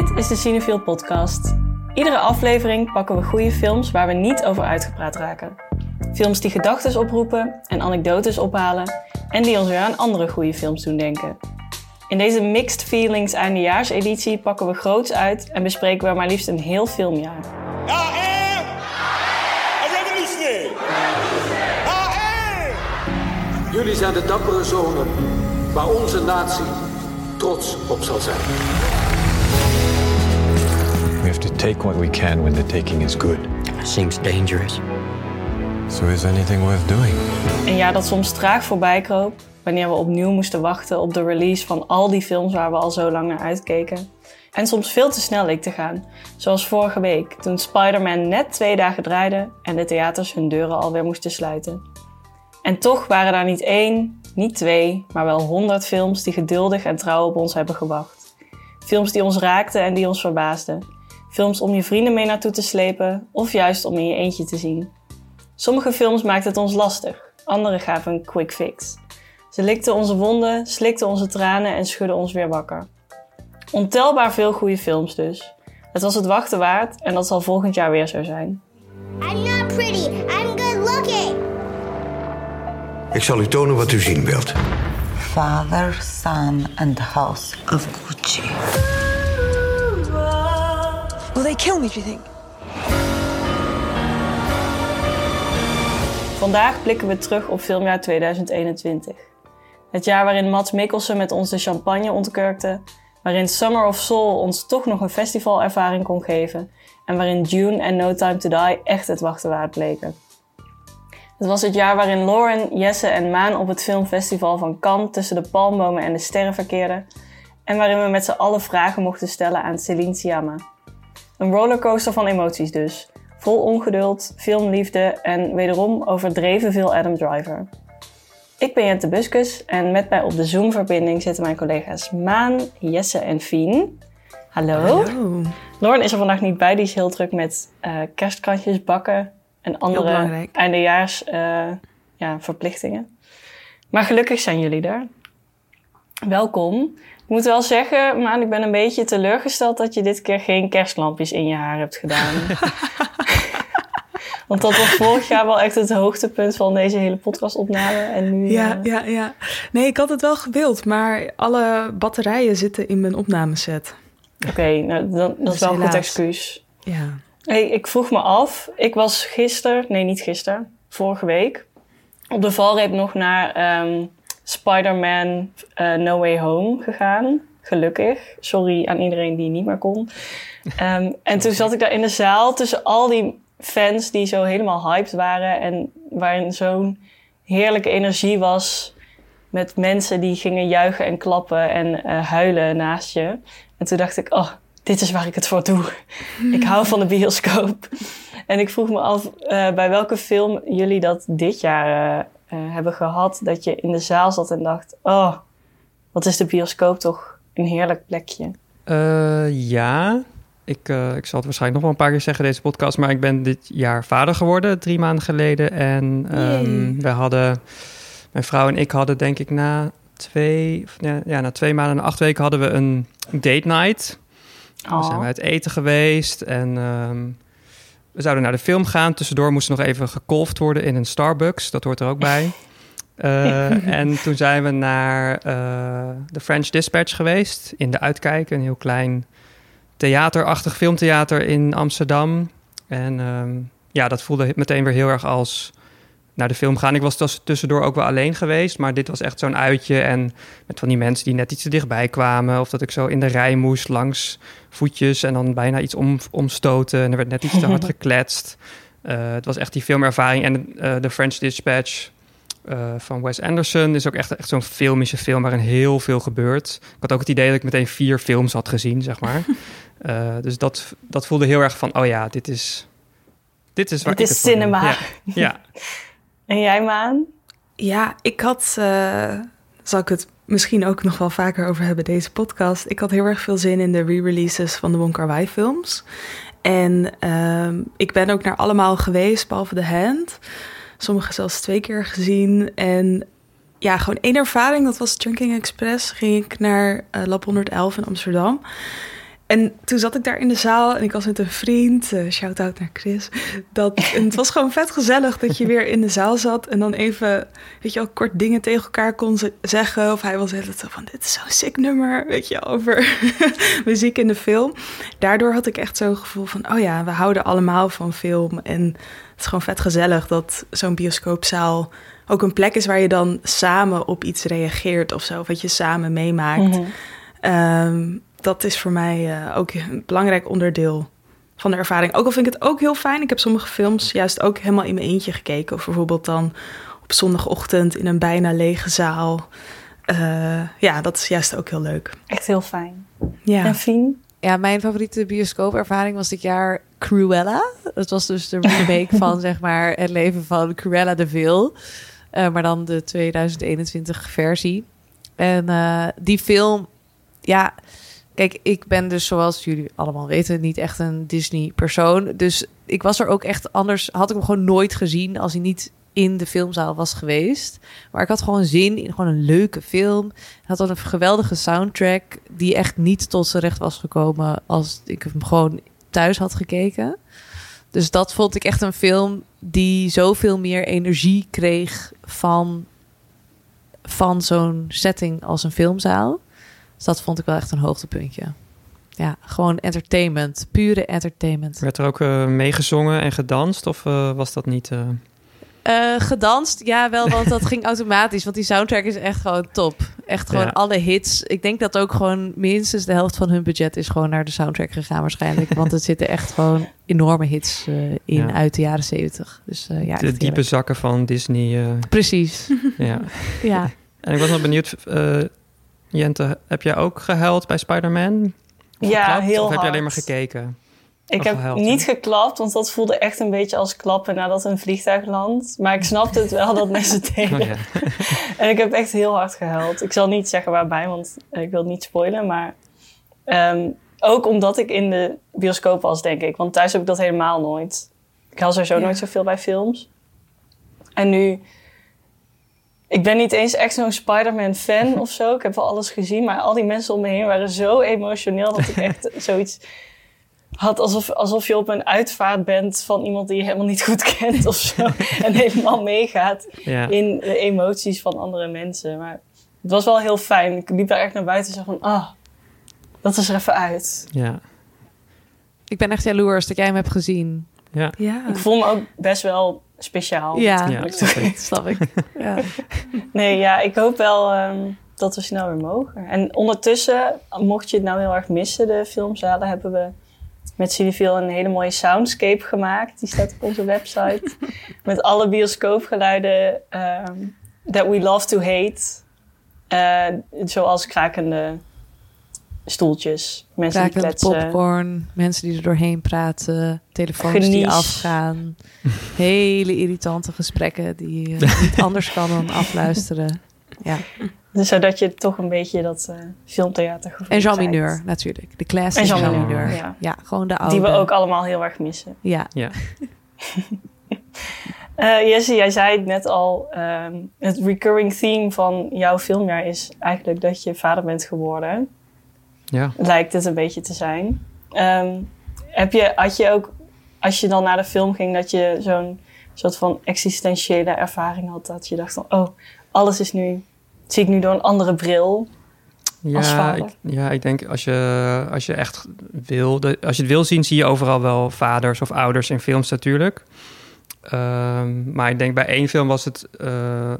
Dit is de Cinefield podcast. Iedere aflevering pakken we goede films waar we niet over uitgepraat raken. Films die gedachten oproepen en anekdotes ophalen en die ons weer aan andere goede films doen denken. In deze Mixed Feelings eindejaarseditie pakken we groots uit en bespreken we maar liefst een heel filmjaar. I am a revolutionary. I am. Jullie zijn de dappere zonen waar onze natie trots op zal zijn. We have to take what we can when the taking is good. Seems dangerous. So is anything worth doing? Een jaar dat soms traag voorbij kroop, wanneer we opnieuw moesten wachten op de release van al die films waar we al zo lang naar uitkeken. En soms veel te snel leek te gaan, zoals vorige week toen Spider-Man net twee dagen draaide en de theaters hun deuren alweer moesten sluiten. En toch waren daar niet één, niet twee, maar wel honderd films die geduldig en trouw op ons hebben gewacht. Films die ons raakten en die ons verbaasden. Films om je vrienden mee naartoe te slepen of juist om in je eentje te zien. Sommige films maakten het ons lastig, andere gaven een quick fix. Ze likten onze wonden, slikten onze tranen en schudden ons weer wakker. Ontelbaar veel goede films dus. Het was het wachten waard en dat zal volgend jaar weer zo zijn. I'm not pretty. I'm good looking. Ik zal u tonen wat u zien wilt. Father, Son, and the House of Gucci. Will they kill me, do you think? Vandaag blikken we terug op filmjaar 2021. Het jaar waarin Mats Mikkelsen met ons de champagne ontkurkte, waarin Summer of Soul ons toch nog een festivalervaring kon geven en waarin Dune en No Time to Die echt het wachten waard bleken. Het was het jaar waarin Lauren, Jesse en Maan op het filmfestival van Cannes tussen de palmbomen en de sterren verkeerden en waarin we met z'n allen vragen mochten stellen aan Celine Sciamma. Een rollercoaster van emoties dus, vol ongeduld, filmliefde en wederom overdreven veel Adam Driver. Ik ben Jente Buskus en met mij op de Zoom-verbinding zitten mijn collega's Maan, Jesse en Fien. Hallo. Lauren is er vandaag niet bij, die is heel druk met eh kerstkrantjes bakken en andere eindejaars eh, ja, verplichtingen. Maar gelukkig zijn jullie er. Welkom. Ik moet wel zeggen, Maan, ik ben een beetje teleurgesteld dat je dit keer geen kerstlampjes in je haar hebt gedaan. Want dat was vorig jaar wel echt het hoogtepunt van deze hele podcastopname. En nu, Ja, eh, ja, ja. Nee, ik had het wel gewild, maar alle batterijen zitten in mijn opnameset. Oké, nou, dat Dus is wel een goed excuus. Ja. Hey, ik vroeg me af, ik was gisteren, nee niet gisteren, vorige week, op de valreep nog naar ehm, Spider-Man eh, No Way Home gegaan. Gelukkig. Sorry aan iedereen die niet meer kon. Ehm, en toen zat ik daar in de zaal tussen al die fans die zo helemaal hyped waren en waarin zo'n heerlijke energie was met mensen die gingen juichen en klappen en eh, huilen naast je. En toen dacht ik, oh, dit is waar ik het voor doe. ik hou van de bioscoop. En ik vroeg me af eh, bij welke film jullie dat dit jaar hebben gehad. Dat je in de zaal zat en dacht, oh, wat is de bioscoop toch een heerlijk plekje. Eh, ja, ik, eh, ik zal het waarschijnlijk nog wel een paar keer zeggen deze podcast, maar ik ben dit jaar vader geworden, drie maanden geleden. En ehm, we hadden, mijn vrouw en ik hadden denk ik na twee, ja, na twee maanden en acht weken hadden we een date night. Dan zijn we uit eten geweest en ehm, we zouden naar de film gaan. Tussendoor moest nog even gekolfd worden in een Starbucks, dat hoort er ook bij. Eh, en toen zijn we naar eh, de French Dispatch geweest in de Uitkijk, een heel klein theaterachtig filmtheater in Amsterdam. En ehm, ja, dat voelde meteen weer heel erg als naar de film gaan. Ik was tuss- tussendoor ook wel alleen geweest, maar dit was echt zo'n uitje. En met van die mensen die net iets te dichtbij kwamen. Of dat ik zo in de rij moest langs voetjes en dan bijna iets om, omstoten. En er werd net iets te hard gekletst. Eh, het was echt die filmervaring. En eh, de French Dispatch eh, van Wes Anderson is ook echt, echt zo'n filmische film waarin heel veel gebeurt. Ik had ook het idee dat ik meteen vier films had gezien, zeg maar. Eh, dus dat, dat voelde heel erg van, oh ja, dit is... Dit is waar Dit ik is het cinema. Ja, ja. En jij, Maan? Ja, ik had, eh, zal ik het misschien ook nog wel vaker over hebben, deze podcast. Ik had heel erg veel zin in de re-releases van de Wong Kar Wai films. En ehm, ik ben ook naar allemaal geweest, behalve The Hand. Sommige zelfs twee keer gezien. En ja, gewoon één ervaring, dat was Drinking Express. Ging ik naar eh, Lab 111 in Amsterdam. En toen zat ik daar in de zaal en ik was met een vriend, uh, shout-out naar Chris. Dat, en het was gewoon vet gezellig dat je weer in de zaal zat en dan even, weet je wel, kort dingen tegen elkaar kon zeggen. Of hij was zo van, dit is zo'n sick nummer, weet je, over muziek in de film. Daardoor had ik echt zo'n gevoel van, oh ja, we houden allemaal van film. En het is gewoon vet gezellig dat zo'n bioscoopzaal ook een plek is waar je dan samen op iets reageert of zo. Of wat je samen meemaakt. Mm dat is voor mij uh, ook een belangrijk onderdeel van de ervaring. Ook al vind ik het ook heel fijn. Ik heb sommige films juist ook helemaal in mijn eentje gekeken. Of bijvoorbeeld dan op zondagochtend in een bijna lege zaal. Uh, ja, dat is juist ook heel leuk. Echt heel fijn. Ja. En Fien? Ja, mijn favoriete bioscoopervaring was dit jaar Cruella. Dat was dus de remake van zeg maar het leven van Cruella de Vil. Uh, maar dan de 2021 versie. En uh, die film, ja, Kijk, ik ben dus zoals jullie allemaal weten niet echt een Disney-persoon. Dus ik was er ook echt anders. Had ik hem gewoon nooit gezien als hij niet in de filmzaal was geweest. Maar ik had gewoon zin in gewoon een leuke film. Had dan een geweldige soundtrack die echt niet tot zijn recht was gekomen als ik hem gewoon thuis had gekeken. Dus dat vond ik echt een film die zoveel meer energie kreeg van, van zo'n setting als een filmzaal. Dus dat vond ik wel echt een hoogtepuntje. Ja, gewoon entertainment. Pure entertainment. Werd er ook uh, meegezongen en gedanst? Of uh, was dat niet... Uh... gedanst, ja wel, want dat ging automatisch. Want die soundtrack is echt gewoon top. Echt gewoon alle hits. Ik denk dat ook gewoon minstens de helft van hun budget is gewoon naar de soundtrack gegaan waarschijnlijk. want er zitten echt gewoon enorme hits in uit de jaren zeventig. Dus, ja, de diepe zakken van Disney. Precies. ja. ja. En ik was nog benieuwd... Jente, heb jij ook gehuild bij Spider-Man? Ja, geklapt, heel Of heb je alleen maar gekeken? Ik Of heb gehuild, niet geklapt, want dat voelde echt een beetje als klappen nadat een vliegtuig landt. Maar ik snapte het wel dat mensen het deden. Oh, ja. En ik heb echt heel hard gehuild. Ik zal niet zeggen waarbij, want ik wil het niet spoilen. Maar ehm, ook omdat ik in de bioscoop was, denk ik. Want thuis heb ik dat helemaal nooit. Ik haal sowieso nooit zoveel bij films. En nu... Ik ben niet eens echt zo'n Spider-Man fan of zo. Ik heb wel alles gezien. Maar al die mensen om me heen waren zo emotioneel... dat ik echt zoiets had alsof, alsof je op een uitvaart bent van iemand die je helemaal niet goed kent of zo. en helemaal meegaat Ja. in de emoties van andere mensen. Maar het was wel heel fijn. Ik liep daar echt naar buiten en zei van, ah, dat is er even uit. Ja. Ik ben echt jaloers dat jij hem hebt gezien. Ja. Ja. Ik voel me ook best wel speciaal. Ja, snap ik. Ja. Nee, ja, ik hoop wel ehm, dat we snel weer mogen. En ondertussen, mocht je het nou heel erg missen, de filmzalen, hebben we met Cineville een hele mooie soundscape gemaakt. Die staat op onze website. met alle bioscoopgeluiden ehm, that we love to hate. Eh, zoals krakende stoeltjes, mensen die kletsen. popcorn, mensen die er doorheen praten, telefoons die afgaan. Hele irritante gesprekken die je niet anders kan dan afluisteren. Ja. Dus zodat je toch een beetje dat eh filmtheatergevoel En Jean krijgt. Mineur natuurlijk. De classic En Jean Jean Mineur, Mineur. ja. Ja. gewoon de oude. Die we ook allemaal heel erg missen. Ja. Ja. Eh Jesse, jij zei het net al. ehm, het recurring theme van jouw filmjaar is eigenlijk dat je vader bent geworden. Ja. Lijkt het een beetje te zijn. Ehm, heb je, had je ook, als je dan naar de film ging, dat je zo'n soort van existentiële ervaring had? Dat je dacht van, oh, alles is nu, zie ik nu door een andere bril. Ja, ik, ja, ik denk als je, als je echt wil, als je het wil zien, zie je overal wel vaders of ouders in films natuurlijk. Ehm, maar ik denk bij één film was het. eh,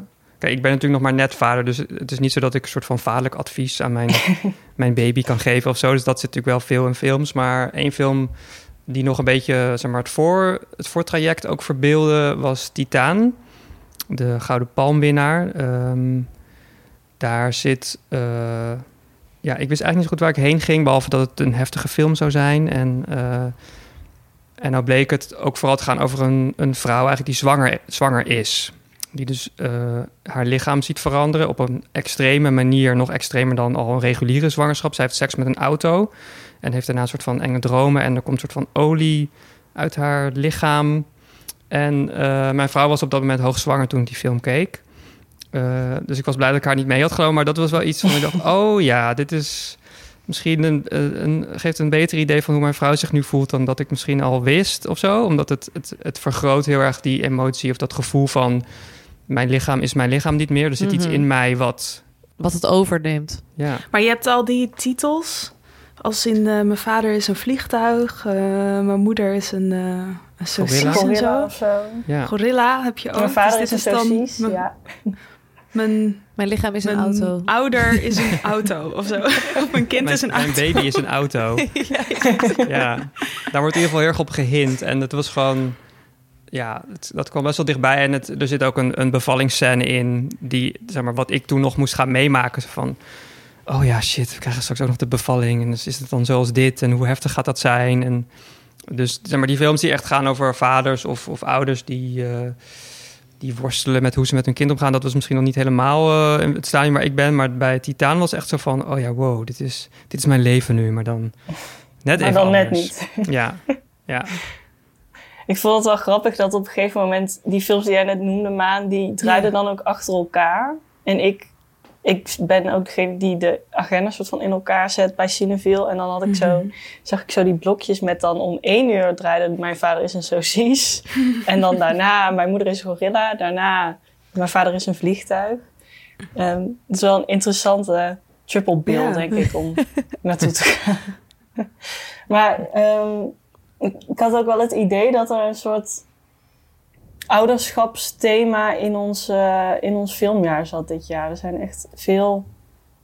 kijk, ik ben natuurlijk nog maar net vader, dus het is niet zo dat ik een soort van vaderlijk advies aan mijn, mijn baby kan geven of zo. Dus dat zit natuurlijk wel veel in films. Maar één film die nog een beetje zeg maar, het, voor, het voortraject ook verbeelde was Titaan, de Gouden Palmwinnaar. Ehm, daar zit. eh, ja, ik wist eigenlijk niet zo goed waar ik heen ging, behalve dat het een heftige film zou zijn. En, eh, en nou bleek het ook vooral te gaan over een, een vrouw eigenlijk die zwanger, zwanger is. Die dus eh, haar lichaam ziet veranderen op een extreme manier, nog extremer dan al een reguliere zwangerschap. Zij heeft seks met een auto en heeft daarna een soort van enge dromen en er komt een soort van olie uit haar lichaam. En eh, mijn vrouw was op dat moment hoogzwanger toen ik die film keek. Eh, dus ik was blij dat ik haar niet mee had genomen. Maar dat was wel iets van ik dacht, oh ja, dit is, misschien een, een, geeft een beter idee van hoe mijn vrouw zich nu voelt dan dat ik misschien al wist of zo. Omdat het, het, het vergroot heel erg die emotie of dat gevoel van mijn lichaam is mijn lichaam niet meer. Er zit iets Mhm. in mij wat. Wat het overneemt. Ja. Maar je hebt al die titels. Als in eh, mijn vader is een vliegtuig, eh, mijn moeder is een, eh een Gorilla zo. of zo. Ja. Gorilla heb je ook. Mijn vader Dus is dit een saucies, Mijn, ja. mijn, Mijn lichaam is een mijn auto. ouder is een auto of zo. Of mijn kind Mijn, is een mijn auto. baby is een auto. ja, daar wordt in ieder geval heel erg op gehind. En het was gewoon... Ja, het- dat kwam best wel dichtbij. En het, er zit ook een, een bevallingsscène in... die, zeg maar, wat ik toen nog moest gaan meemaken. Van, oh ja, shit, we krijgen straks ook nog de bevalling. En dus is het dan zoals dit? En hoe heftig gaat dat zijn? En dus, zeg maar, die films die echt gaan over vaders of, of ouders... die, eh, die worstelen met hoe ze met hun kind omgaan... dat was misschien nog niet helemaal eh, het stadium waar ik ben. Maar bij Titaan was echt zo van... oh ja, wow, dit is, dit is mijn leven nu. Maar dan net Maar even dan net anders. niet. Ja, ja. Ik vond het wel grappig dat op een gegeven moment die films die jij net noemde, Maan, die draaiden dan ook achter elkaar. En ik, ik ben ook degene die de agenda soort van in elkaar zet bij Cineville. En dan had ik zo, zag ik zo die blokjes met dan om één uur draaide Mijn Vader is een Saucies. en dan daarna Mijn Moeder is een Gorilla. Daarna Mijn Vader is een Vliegtuig. Ehm, het is wel een interessante triple bill, Ja. denk ik, om naartoe te gaan. maar ehm, ik, ik had ook wel het idee dat er een soort ouderschapsthema in ons, eh, in ons filmjaar zat dit jaar. Er zijn echt veel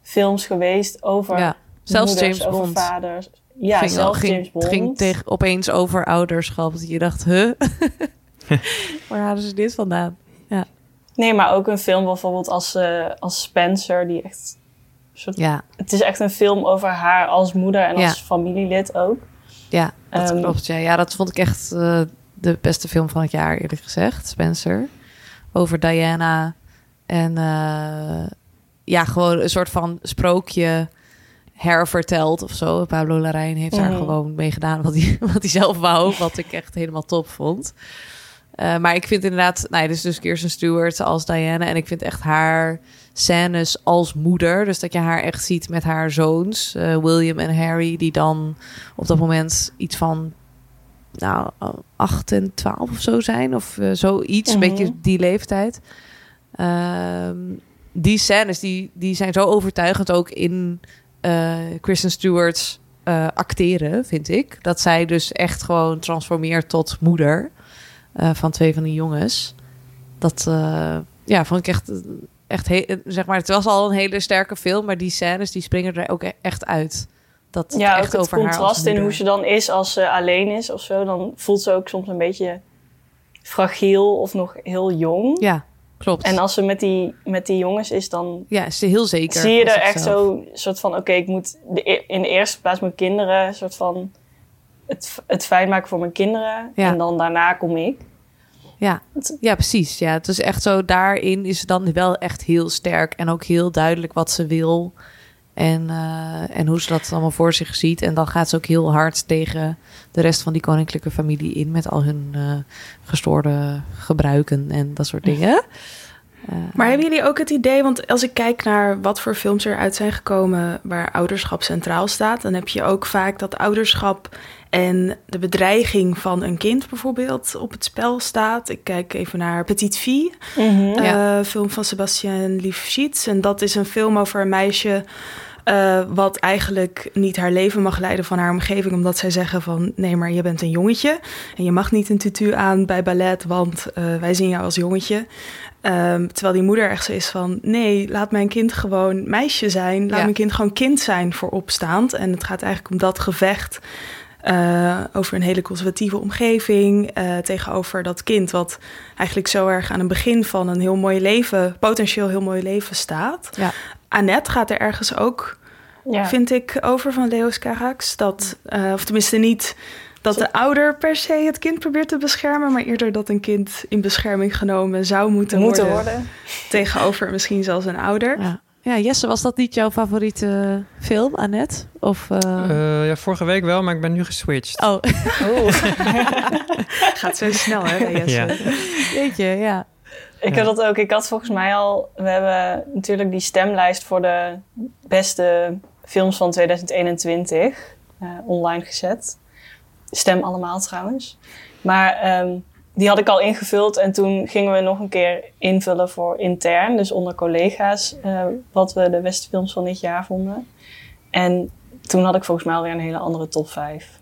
films geweest over Ja, zelfs moeders, James over Bond. vaders. Ja, ging, zelfs ging, James Bond. Het ging tegen, opeens over ouderschap. Dat je dacht, huh? Waar halen ze dit vandaan? Ja. Nee, maar ook een film bijvoorbeeld als, eh, als Spencer, die echt... Soort, Ja. Het is echt een film over haar als moeder en als familielid ook. Ja, dat Ehm, klopt. Ja. ja, dat vond ik echt eh, de beste film van het jaar, eerlijk gezegd. Spencer. Over Diana. En eh, ja, gewoon een soort van sprookje herverteld of zo. Pablo Larraín heeft daar Mhm. gewoon mee gedaan wat hij, wat hij zelf wou. Wat ik echt helemaal top vond. Eh, maar ik vind inderdaad... Nou, ja, dus, dus Kirsten Stewart als Diana. En ik vind echt haar scènes als moeder. Dus dat je haar echt ziet met haar zoons. eh, William en Harry. Die dan op dat moment iets van... Nou, 8 en 12 of zo zijn. Of eh, zoiets. Mhm. Een beetje die leeftijd. Ehm, die scènes die, die zijn zo overtuigend ook in eh, Kristen Stewart's acteren, vind ik. Dat zij dus echt gewoon transformeert tot moeder van twee van die jongens. Dat ja, vond ik echt, echt zeg maar, het was al een hele sterke film, maar die scènes die springen er ook e- echt uit. Dat het Ja, echt ook het over contrast in hoe ze dan is als ze alleen is of zo. Dan voelt ze ook soms een beetje fragiel of nog heel jong. Ja, klopt. En als ze met die, met die jongens is, dan ja, is ze heel zeker. zie je er echt zo soort van... Oké, ik moet de, e- in de eerste plaats mijn kinderen... soort van het, het fijn maken voor mijn kinderen. Ja. En dan daarna kom ik. Ja, ja, precies. Ja, het is echt zo. Daarin is ze dan wel echt heel sterk en ook heel duidelijk wat ze wil. En, eh, en hoe ze dat allemaal voor zich ziet. En dan gaat ze ook heel hard tegen de rest van die koninklijke familie in. Met al hun eh, gestoorde gebruiken en dat soort dingen. Eh, Maar hebben jullie ook het idee, want als ik kijk naar wat voor films er uit zijn gekomen waar ouderschap centraal staat, dan heb je ook vaak dat ouderschap en de bedreiging van een kind bijvoorbeeld op het spel staat. Ik kijk even naar Petite Fille, Mhm. eh, film van Sebastian Lifshitz. En dat is een film over een meisje eh, wat eigenlijk niet haar leven mag leiden van haar omgeving, omdat zij zeggen van nee, maar je bent een jongetje en je mag niet een tutu aan bij ballet, want eh, wij zien jou als jongetje. Ehm, terwijl die moeder echt zo is van nee, laat mijn kind gewoon meisje zijn, laat Ja. mijn kind gewoon kind zijn voor opstaand. En het gaat eigenlijk om dat gevecht. Eh, over een hele conservatieve omgeving. eh, tegenover dat kind, wat eigenlijk zo erg aan het begin van een heel mooi leven, potentieel heel mooi leven staat. Ja. Annette gaat er ergens ook, Ja. vind ik, over van Leos Carax. Dat, eh, of tenminste niet dat de ouder per se het kind probeert te beschermen, maar eerder dat een kind in bescherming genomen zou moeten, Moeten worden, worden. Tegenover misschien zelfs een ouder. ja. Ja, Jesse, was dat niet jouw favoriete film, Annette? Of, eh, Eh, ja, vorige week wel, maar ik ben nu geswitcht. Oh, Gaat zo snel, hè, Jesse? Ja. weet je, ja. Ik Ja. had dat ook. Ik had volgens mij al... We hebben natuurlijk die stemlijst voor de beste films van 2021 eh, online gezet. Stem allemaal trouwens. Maar ehm, die had ik al ingevuld en toen gingen we nog een keer invullen voor intern, dus onder collega's, eh, wat we de beste films van dit jaar vonden. En toen had ik volgens mij alweer een hele andere top 5.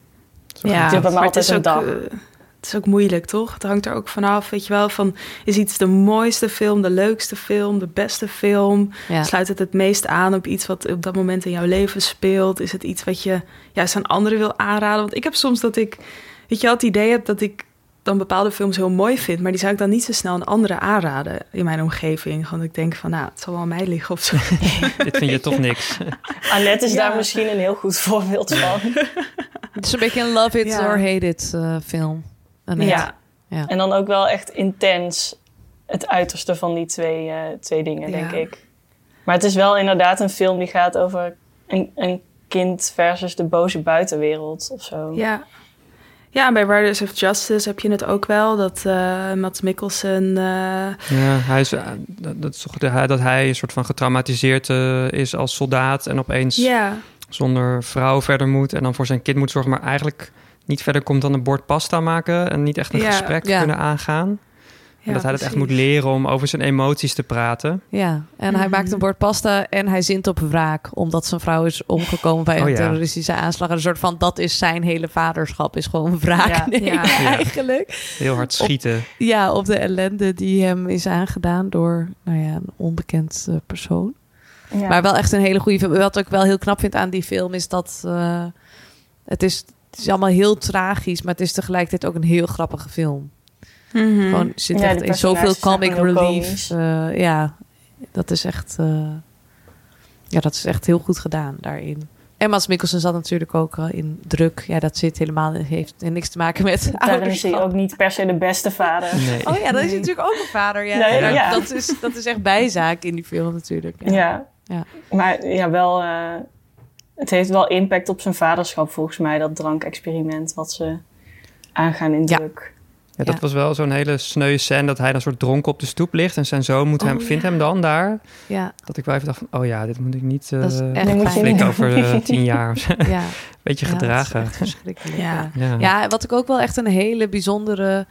Ja, maar het altijd is, ook, dag. eh, het is ook moeilijk, toch? Het hangt er ook vanaf, weet je wel, van is iets de mooiste film, de leukste film, de beste film? Ja. Sluit het het meest aan op iets wat op dat moment in jouw leven speelt? Is het iets wat je juist aan anderen wil aanraden? Want ik heb soms dat ik, weet je wel, het idee heb dat ik dan bepaalde films heel mooi vind, maar die zou ik dan niet zo snel aan anderen aanraden in mijn omgeving. Want ik denk van, nou, het zal wel aan mij liggen of zo. Dit vind je toch niks. Annette is Ja. daar misschien een heel goed voorbeeld van. Het is een beetje een love it Ja. or hate it eh, film. Annette. Ja. Ja. En dan ook wel echt intens het uiterste van die twee, eh, twee dingen, denk Ja. ik. Maar het is wel inderdaad een film die gaat over een, een kind versus de boze buitenwereld of zo. Ja. Ja, en bij Riders of Justice heb je het ook wel. Dat eh Mats Mikkelsen... eh, Ja, hij is, eh, dat, is toch de, hij- dat hij een soort van getraumatiseerd is als soldaat en opeens zonder vrouw verder moet en dan voor zijn kind moet zorgen, maar eigenlijk niet verder komt dan een bord pasta maken en niet echt een gesprek kunnen aangaan. En dat hij het echt moet leren om over zijn emoties te praten. Ja, en hij maakt een bord pasta en hij zint op wraak... omdat zijn vrouw is omgekomen bij een Oh ja. terroristische aanslag. En een soort van, dat is zijn hele vaderschap, is gewoon wraak Ja. nemen Ja. Ja. eigenlijk. Heel hard schieten. Ja, op de ellende die hem is aangedaan door nou ja, een onbekend eh, persoon. Ja. Maar wel echt een hele goede film. Wat ik wel heel knap vind aan die film is dat eh, het, is, het is allemaal heel tragisch, maar het is tegelijkertijd ook een heel grappige film. Mhm. Gewoon zit Ja, echt in zoveel comic relief. Eh, ja, dat is echt, eh, ja, dat is echt heel goed gedaan daarin. En Mats Mikkelsen zat natuurlijk ook in druk. Ja, dat zit helemaal heeft niks te maken met Daarin is hij ook niet per se de beste vader. Nee. Oh ja, dat is natuurlijk ook een vader. Ja, Nee, Daar- ja. Dat, is, dat is echt bijzaak in die film natuurlijk. Ja. Ja. Ja. Maar ja, wel... eh, het heeft wel impact op zijn vaderschap volgens mij, dat drankexperiment wat ze aangaan in Ja. druk. Ja, dat Ja. was wel zo'n hele sneu scène dat hij dan soort dronken op de stoep ligt en zijn zoon moet hem, Oh, vindt ja. hem dan daar. Ja, Dat ik wel even dacht van, oh ja, dit moet ik niet eh flikken doen. over eh, tien jaar. ja. Beetje Ja, dat is gedragen. echt verschrikkelijk. Ja. Ja. Ja. Wat ik ook wel echt een hele bijzondere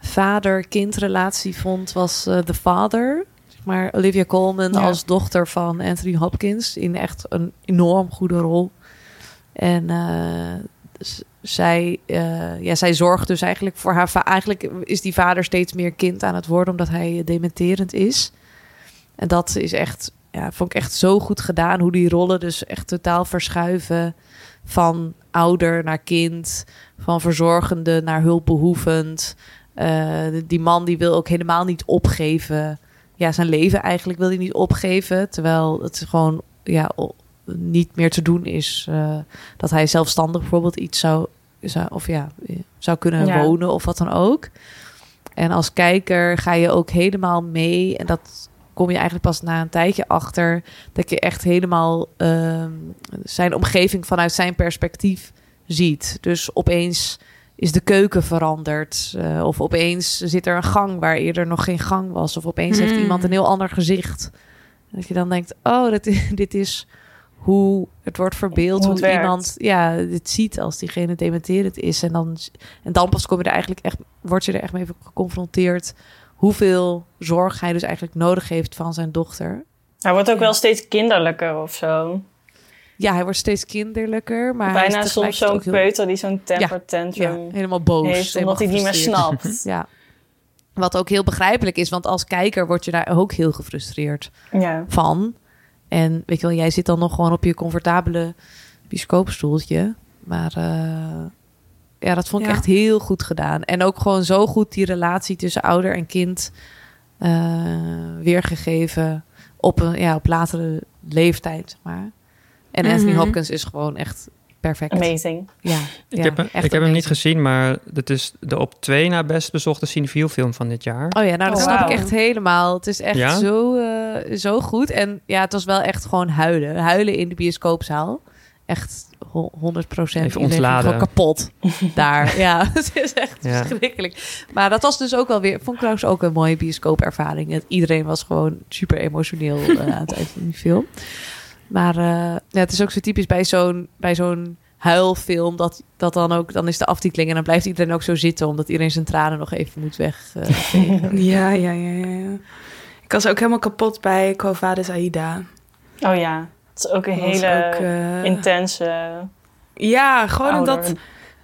vader-kindrelatie vond, was eh The Father. Maar Olivia Colman Ja. als dochter van Anthony Hopkins in echt een enorm goede rol. En eh, z- zij, eh, ja, zij zorgt dus eigenlijk voor haar. Eigenlijk is die vader steeds meer kind aan het worden, omdat hij dementerend is. En dat is echt, ja, vond ik echt zo goed gedaan. Hoe die rollen dus echt totaal verschuiven van ouder naar kind, van verzorgende naar hulpbehoevend. Eh, die man die wil ook helemaal niet opgeven. Ja, zijn leven eigenlijk wil hij niet opgeven, terwijl het gewoon ja, niet meer te doen is eh, dat hij zelfstandig bijvoorbeeld iets zou, zou of ja, zou kunnen Ja. wonen of wat dan ook. En als kijker ga je ook helemaal mee en dat kom je eigenlijk pas na een tijdje achter dat je echt helemaal ehm, zijn omgeving vanuit zijn perspectief ziet. Dus opeens is de keuken veranderd. eh, of opeens zit er een gang waar eerder nog geen gang was. Of opeens heeft Mm. iemand een heel ander gezicht. Dat je dan denkt, oh, is, dit is hoe het wordt verbeeld. Hoe iemand ja, dit ziet als diegene dementerend is. En dan, en dan pas kom je er eigenlijk echt, word je er echt mee geconfronteerd... hoeveel zorg hij dus eigenlijk nodig heeft van zijn dochter. Hij wordt ook wel steeds kinderlijker of zo. Ja, hij wordt steeds kinderlijker, maar Bijna soms zo'n heel- peuter die zo'n temper Ja, tantrum helemaal boos. heeft, helemaal omdat hij het niet meer snapt. Ja. Wat ook heel begrijpelijk is, want als kijker word je daar ook heel gefrustreerd Ja. van. En weet je wel, jij zit dan nog gewoon op je comfortabele bioscoopstoeltje. Maar eh, ja, dat vond ik Ja. echt heel goed gedaan. En ook gewoon zo goed die relatie tussen ouder en kind eh, weergegeven op een ja, op latere leeftijd, maar. En Anthony Mhm. Hopkins is gewoon echt perfect. Amazing. Ja, Ik ja, heb, hem- echt ik heb hem niet gezien, maar het is de op twee na best bezochte cinefiel film van dit jaar. Oh ja, nou dat Oh, snap ik echt helemaal. Het is echt Ja? zo, eh, zo goed. En ja, het was wel echt gewoon huilen. Huilen in de bioscoopzaal. Echt ho- 100 procent. Even ontladen. Gewoon kapot daar. ja, het is echt Ja. verschrikkelijk. Maar dat was dus ook wel weer... Vond ik trouwens ook een mooie bioscoopervaring. Iedereen was gewoon super emotioneel eh, aan het eind van die film. Maar eh, ja, het is ook zo typisch bij zo'n, bij zo'n huilfilm... Dat, dat dan ook, dan is de aftiteling en dan blijft iedereen ook zo zitten... omdat iedereen zijn tranen nog even moet weg. eh, Ja, ja, ja, ja, ja. Ik was ook helemaal kapot bij Covades Aida. Oh ja, het is ook een Dat hele ook, eh, intense Ja, gewoon ouder dat...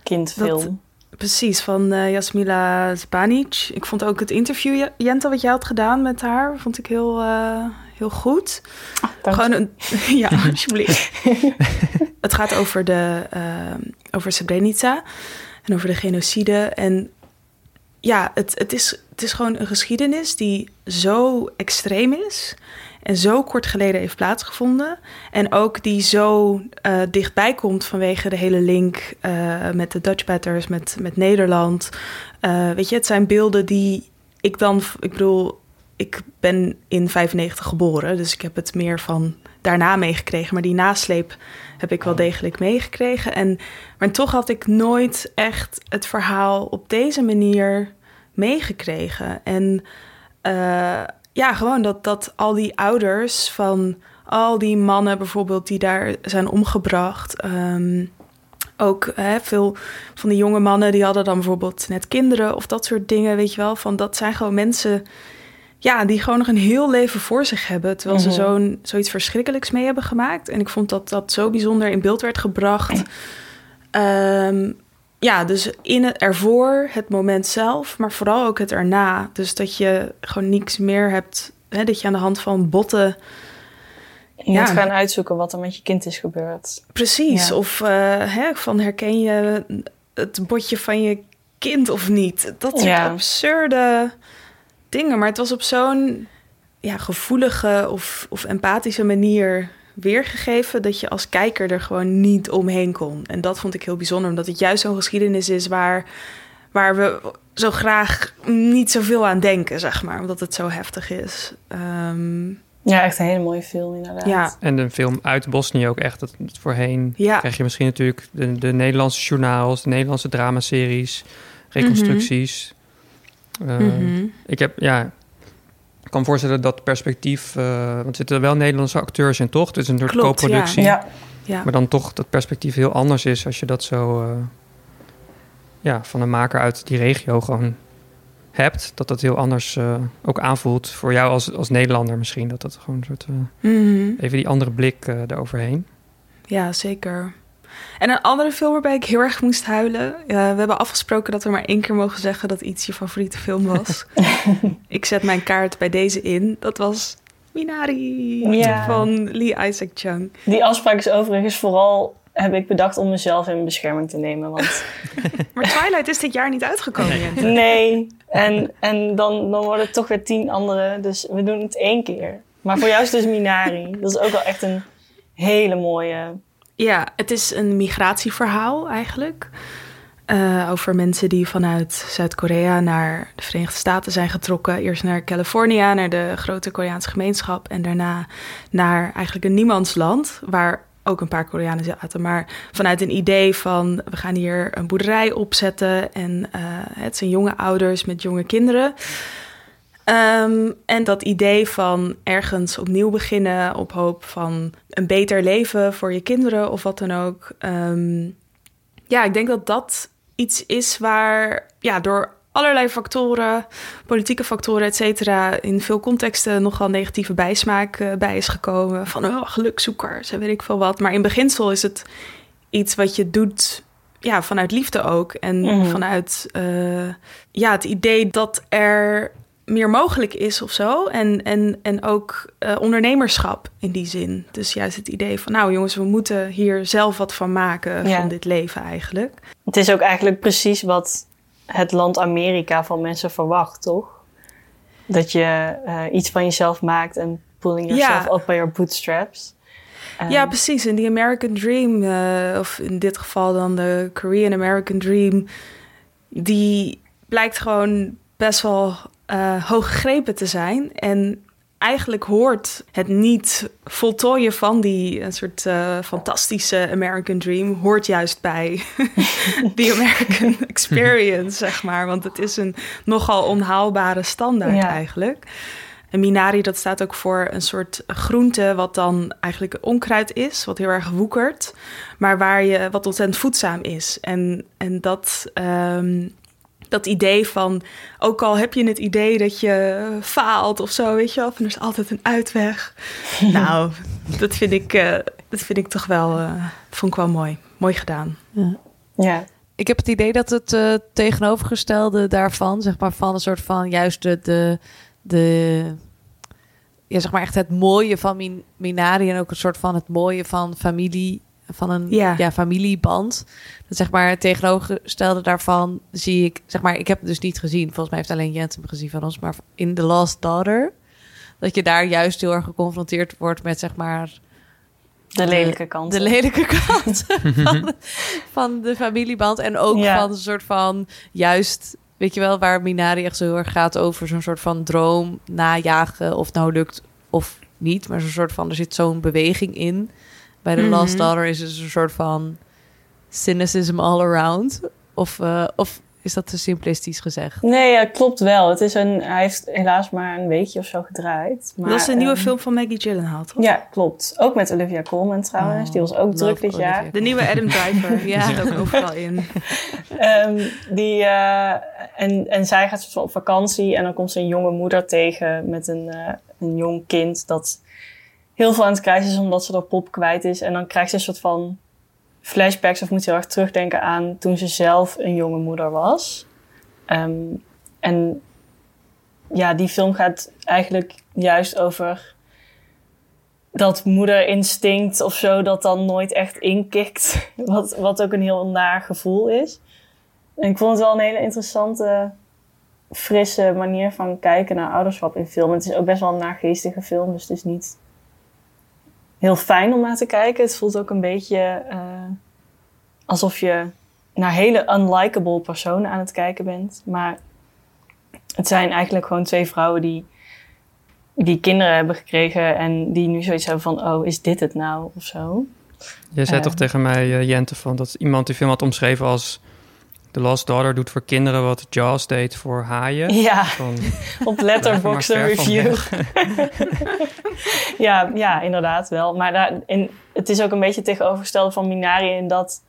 kindfilm. Precies, van eh, Jasmila Zbanic. Ik vond ook het interview, J- Jente, wat jij had gedaan met haar... vond ik heel, eh, heel goed. dank Gewoon een... ja, alsjeblieft. het gaat over, de, eh, over Srebrenica en over de genocide. En ja, het, het, is, het is gewoon een geschiedenis die zo extreem is... en zo kort geleden heeft plaatsgevonden. En ook die zo eh, dichtbij komt vanwege de hele link eh, met de Dutch Batters, met, met Nederland. Eh, weet je, het zijn beelden die ik dan... Ik bedoel, ik ben in 95 geboren, dus ik heb het meer van daarna meegekregen. Maar die nasleep heb ik wel degelijk meegekregen. En, maar toch had ik nooit echt het verhaal op deze manier meegekregen. En eh, ja, gewoon dat, dat al die ouders van al die mannen bijvoorbeeld die daar zijn omgebracht. ehm, ook hè, veel van die jonge mannen die hadden dan bijvoorbeeld net kinderen of dat soort dingen, weet je wel. Van dat zijn gewoon mensen ja, die gewoon nog een heel leven voor zich hebben. Terwijl Mhm. ze zo'n, zoiets verschrikkelijks mee hebben gemaakt. En ik vond dat dat zo bijzonder in beeld werd gebracht. Ehm, ja, dus in het ervoor, het moment zelf, maar vooral ook het erna. Dus dat je gewoon niks meer hebt, hè, dat je aan de hand van botten... Je Ja. moet gaan uitzoeken wat er met je kind is gebeurd. Precies, Ja. of eh, hè, van herken je het botje van je kind of niet? Dat soort Ja. absurde dingen. Maar het was op zo'n ja, gevoelige of, of empathische manier weergegeven... dat je als kijker er gewoon niet omheen kon. En dat vond ik heel bijzonder, omdat het juist zo'n geschiedenis is... waar, waar we zo graag niet zoveel aan denken, zeg maar. Omdat het zo heftig is. Ehm, Ja, echt een hele mooie film inderdaad. ja, En de film uit Bosnië ook echt. Dat, dat voorheen Ja. krijg je misschien natuurlijk de, de Nederlandse journaals, de Nederlandse dramaseries, reconstructies. Eh, Mhm. Ik heb, ja, ik kan me voorstellen dat perspectief, eh, want er zitten wel Nederlandse acteurs in, toch? Het is een soort co-productie. Ja, ja. Maar dan toch dat perspectief heel anders is als je dat zo eh, ja, van een maker uit die regio gewoon hebt. Dat dat heel anders eh, ook aanvoelt voor jou als, als Nederlander misschien. Dat dat gewoon een soort, eh, Mhm. even die andere blik eroverheen. Ja, zeker. En een andere film waarbij ik heel erg moest huilen. We hebben afgesproken dat we maar één keer mogen zeggen dat iets je favoriete film was. ik zet mijn kaart bij deze in. Dat was Minari Ja. van Lee Isaac Chung. die afspraak is overigens vooral... heb ik bedacht om mezelf in bescherming te nemen. Want Maar Twilight is dit jaar niet uitgekomen. Jente. nee, en, en dan, dan worden het toch weer tien andere. Dus we doen het één keer. Maar voor jou is dus Minari. Dat is ook wel echt een hele mooie... Ja, het is een migratieverhaal eigenlijk. Eh, over mensen die vanuit Zuid-Korea naar de Verenigde Staten zijn getrokken. Eerst naar California, naar de grote Koreaanse gemeenschap. En daarna naar eigenlijk een niemandsland, waar ook een paar Koreanen zaten. Maar vanuit een idee van, we gaan hier een boerderij opzetten. En eh, het zijn jonge ouders met jonge kinderen. Ehm, en dat idee van ergens opnieuw beginnen op hoop van een beter leven voor je kinderen of wat dan ook. Ehm, ja, ik denk dat dat iets is waar ja, door allerlei factoren, politieke factoren, et cetera, in veel contexten nogal negatieve bijsmaak eh, bij is gekomen. Van oh, gelukzoekers en weet ik veel wat. Maar in beginsel is het iets wat je doet ja, vanuit liefde ook. En Mhm. vanuit eh, ja, het idee dat er meer mogelijk is of zo. En, en, en ook eh, ondernemerschap in die zin. Dus juist het idee van, nou jongens, we moeten hier zelf wat van maken Ja. van dit leven eigenlijk. Het is ook eigenlijk precies wat het land Amerika van mensen verwacht, toch? Dat je eh, iets van jezelf maakt en pulling Ja. yourself up by your bootstraps. Ehm, Ja, precies. En die American Dream, eh, of in dit geval dan de Korean American Dream, die blijkt gewoon best wel eh hoog gegrepen te zijn. En eigenlijk hoort het niet voltooien van die een soort eh, fantastische American Dream, hoort juist bij die American Experience, zeg maar. Want het is een nogal onhaalbare standaard Ja. eigenlijk. En minari, dat staat ook voor een soort groente... wat dan eigenlijk onkruid is, wat heel erg woekert... maar waar je, wat ontzettend voedzaam is. En, en dat... ehm, dat idee van, ook al heb je het idee dat je faalt of zo, weet je wel, van er is altijd een uitweg. nou, dat vind ik, eh, dat vind ik toch wel, eh, vond ik wel mooi. Mooi gedaan. Ja. Ja. Ik heb het idee dat het eh, tegenovergestelde daarvan, zeg maar, van een soort van juist de, de, de ja, zeg maar echt het mooie van Min Minari en ook een soort van het mooie van familie, van een Ja. ja. familieband. Dat zeg maar het tegenovergestelde daarvan zie ik, zeg maar, ik heb het dus niet gezien. Volgens mij heeft alleen Jens hem gezien van ons, maar in The Last Daughter. Dat je daar juist heel erg geconfronteerd wordt met, zeg maar, De lelijke kant. de lelijke kant van, van de familieband. En ook Ja. van een soort van juist, weet je wel, waar Minari echt zo heel erg gaat over zo'n soort van droom najagen. Of nou lukt of niet. Maar zo'n soort van, er zit zo'n beweging in. Bij de Last Mhm. Daughter is het een soort van cynicism all around. Of, eh, of is dat te simplistisch gezegd? Nee, ja, klopt wel. Het is een, hij heeft helaas maar een weekje of zo gedraaid. Maar, dat is een nieuwe ehm, film van Maggie Gyllenhaal, toch? Ja, klopt. Ook met Olivia Colman trouwens. Oh, die was ook druk dit Olivia jaar. De nieuwe Adam Driver Ja. zit ook overal in. Ehm, die, eh, en, en zij gaat op vakantie en dan komt ze een jonge moeder tegen met een, eh, een jong kind dat heel veel aan het krijgen is omdat ze haar pop kwijt is. En dan krijgt ze een soort van flashbacks of moet ze heel erg terugdenken aan toen ze zelf een jonge moeder was. Ehm, en ja, die film gaat eigenlijk juist over dat moederinstinct of zo dat dan nooit echt inkikt. Wat, wat ook een heel naar gevoel is. En ik vond het wel een hele interessante, frisse manier van kijken naar ouderschap in film. Het is ook best wel een naargeestige film, dus het is niet heel fijn om naar te kijken. Het voelt ook een beetje eh, alsof je naar hele unlikable personen aan het kijken bent. Maar het zijn eigenlijk gewoon twee vrouwen die, die kinderen hebben gekregen en die nu zoiets hebben van, oh, is dit het nou? Of zo. Jij zei Eh. toch tegen mij, eh, Jente, van dat iemand die film had omschreven als... The Lost Daughter doet voor kinderen wat Jaws deed voor haaien. Ja, Van, op Letterboxd review. ja, ja, inderdaad wel. Maar daar, in, het is ook een beetje tegenovergesteld van Minari in dat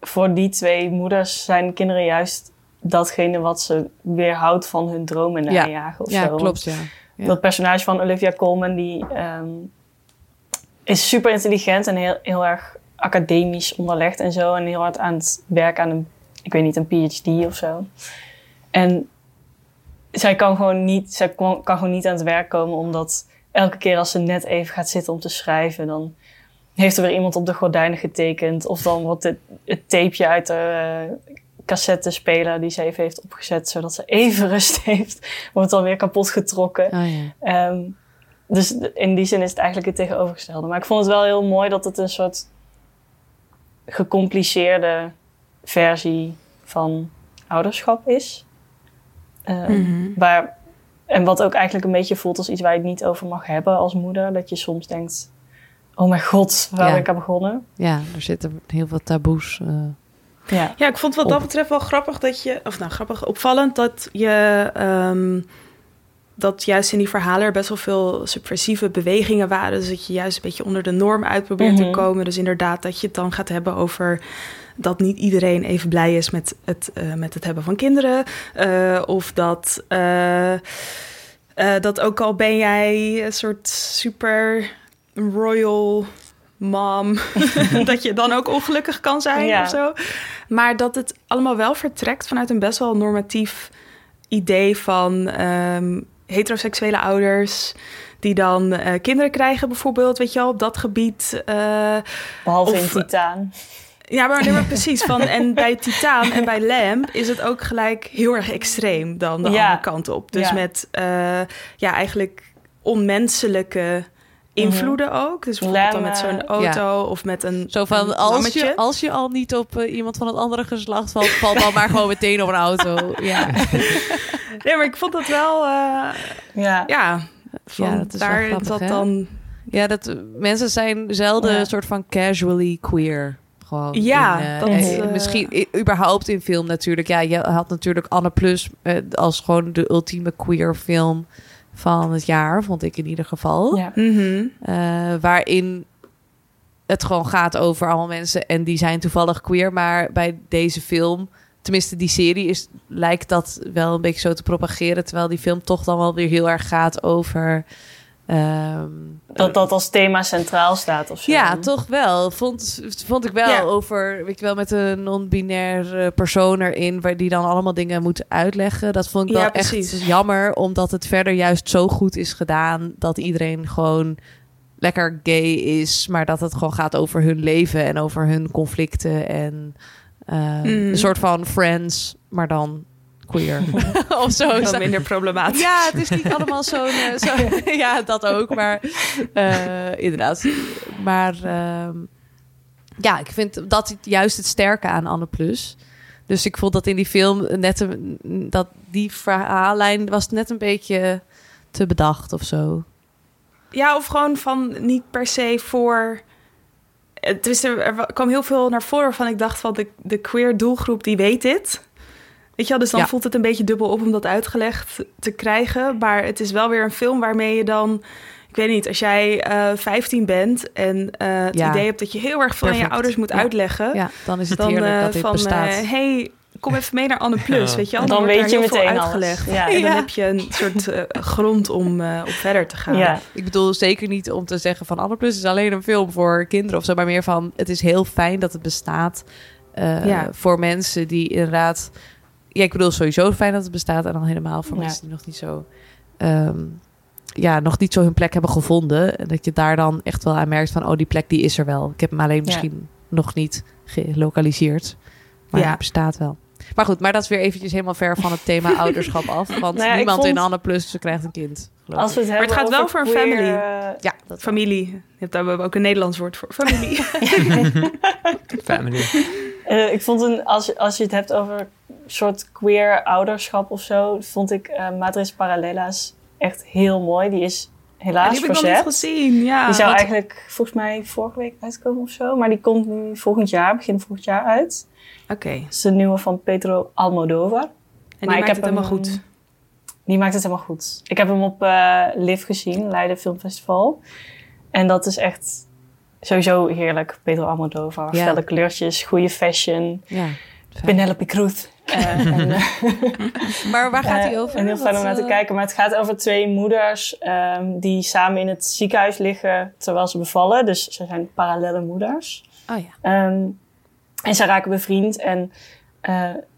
voor die twee moeders zijn kinderen juist datgene wat ze weerhoudt van hun dromen Ja. najagen of Ja, zo. klopt, ja. ja. Dat personage van Olivia Colman, die ehm, is super intelligent en heel, heel erg academisch onderlegd en zo. En heel hard aan het werk aan een, ik weet niet, een PhD of zo. En zij kan gewoon niet, zij kon- kan gewoon niet aan het werk komen, omdat elke keer als ze net even gaat zitten om te schrijven, dan heeft er weer iemand op de gordijnen getekend. Of dan wordt het, het tapeje uit de uh, cassettespeler die ze even heeft opgezet, zodat ze even rust heeft, wordt dan weer kapot getrokken. Oh, ja. Ehm, dus in die zin is het eigenlijk het tegenovergestelde. Maar ik vond het wel heel mooi dat het een soort gecompliceerde versie van ouderschap is. Ehm, Mhm. waar, en wat ook eigenlijk een beetje voelt als iets waar je het niet over mag hebben als moeder. Dat je soms denkt, oh mijn god, waar Ja. ben ik aan begonnen? ja, er zitten heel veel taboes. eh. Ja, Ja, ik vond wat dat betreft wel grappig dat je, of nou grappig, opvallend dat je, ehm, dat juist in die verhalen er best wel veel subversieve bewegingen waren. Dus dat je juist een beetje onder de norm uit probeert Mhm. te komen. Dus inderdaad dat je het dan gaat hebben over dat niet iedereen even blij is met het, eh, met het hebben van kinderen. Eh, of dat, eh, dat ook al ben jij een soort super royal mom, dat je dan ook ongelukkig kan zijn Ja. of zo. Maar dat het allemaal wel vertrekt vanuit een best wel normatief idee van ehm, heteroseksuele ouders die dan kinderen krijgen bijvoorbeeld, weet je wel, op dat gebied. eh, behalve Of- in Titaan. Ja, maar, nee, maar precies. Van, en bij Titaan en bij Lamb is het ook gelijk heel erg extreem dan de Ja. andere kant op. Dus Ja. met eh, ja, eigenlijk onmenselijke invloeden ook. Dus bijvoorbeeld dan met zo'n auto of met een Zo van, een als je, als je al niet op eh, iemand van het andere geslacht valt, valt dan maar gewoon meteen op een auto. Ja, Nee, maar ik vond dat wel... eh, Ja. ja, van, Ja, dat is daar grappig, hè? dan... ja dat, mensen zijn zelden een soort van casually queer. Gewoon Ja, in, eh, dat, eh, eh, misschien überhaupt in film natuurlijk. Ja, je had natuurlijk Anne Plus als gewoon de ultieme queer film van het jaar, vond ik in ieder geval. Ja. Mhm. Eh, waarin het gewoon gaat over allemaal mensen en die zijn toevallig queer. Maar bij deze film, tenminste die serie, is, lijkt dat wel een beetje zo te propageren. Terwijl die film toch dan wel weer heel erg gaat over. Ehm, Dat dat als thema centraal staat of zo. ja, toch wel. Vond, vond ik wel Ja. over, weet je wel, met een non-binair persoon erin, waar die dan allemaal dingen moet uitleggen. Dat vond ik wel echt jammer, omdat het verder juist zo goed is gedaan dat iedereen gewoon lekker gay is, maar dat het gewoon gaat over hun leven en over hun conflicten en eh, Mm. een soort van friends, maar dan queer of zo. Wat minder problematisch. Ja, het is niet allemaal zo'n... eh, zo, ja, dat ook, maar eh, inderdaad. Maar ehm, ja, ik vind dat het juist het sterke aan Anne Plus. Dus ik vond dat in die film net een, dat die verhaallijn was net een beetje te bedacht of zo. Ja, of gewoon van niet per se voor. Het is er, er wa- kwam heel veel naar voren van ik dacht van de, de queer doelgroep die weet dit. Weet je wel, dus dan Ja. voelt het een beetje dubbel op om dat uitgelegd te krijgen. Maar het is wel weer een film waarmee je dan, ik weet niet, als jij eh 15 bent en eh, het Ja. idee hebt dat je heel erg veel aan je ouders moet Ja. uitleggen. Ja, dan is het dan heerlijk eh, dat dit van, bestaat. eh, hey, kom even mee naar Anne Plus, Ja. weet je wel. Dan wordt weet je heel veel meteen alles. uitgelegd. Ja. En dan Ja. heb je een soort eh, grond om eh, op verder te gaan. Ja. Ik bedoel zeker niet om te zeggen van Anne Plus is alleen een film voor kinderen of zo, maar meer van het is heel fijn dat het bestaat eh, Ja. voor mensen die inderdaad. Ja, ik bedoel sowieso fijn dat het bestaat en dan helemaal voor Ja. mensen die nog niet zo. ehm, ja, nog niet zo hun plek hebben gevonden. En dat je daar dan echt wel aan merkt van, oh, die plek die is er wel. Ik heb hem alleen Ja. misschien nog niet gelokaliseerd. Maar Ja. hij bestaat wel. Maar goed, maar dat is weer eventjes helemaal ver van het thema ouderschap af. Want Nou ja, niemand vond- in Anne Plus ze krijgt een kind. geloof Als we het Maar het hebben gaat wel over voor een family. eh, Ja, dat Familie. Je hebt daar ook een Nederlands woord voor. Familie. Family. Eh, ik vond een, als, als je het hebt over soort queer ouderschap of zo, vond ik eh Madres Paralelas echt heel mooi. Die is helaas die heb ik nog niet gezien. Ja. die zou eigenlijk volgens mij vorige week uitkomen of zo, maar die komt nu volgend jaar, begin volgend jaar uit. Oké. Dat is de nieuwe van Pedro Almodovar. En die Maar ik maakt heb het helemaal hem- goed. Die maakt het helemaal goed. Ik heb hem op eh Liv gezien, Leiden Filmfestival. En dat is echt sowieso heerlijk. Pedro Almodovar, Ja. felle kleurtjes, goede fashion. Ja. Penelope Cruz. Eh, en, eh, Maar waar gaat hij over? En heel fijn om naar te eh, kijken. Maar het gaat over twee moeders ehm, die samen in het ziekenhuis liggen terwijl ze bevallen. Dus ze zijn parallele moeders. Oh ja. Ehm, en ze raken bevriend en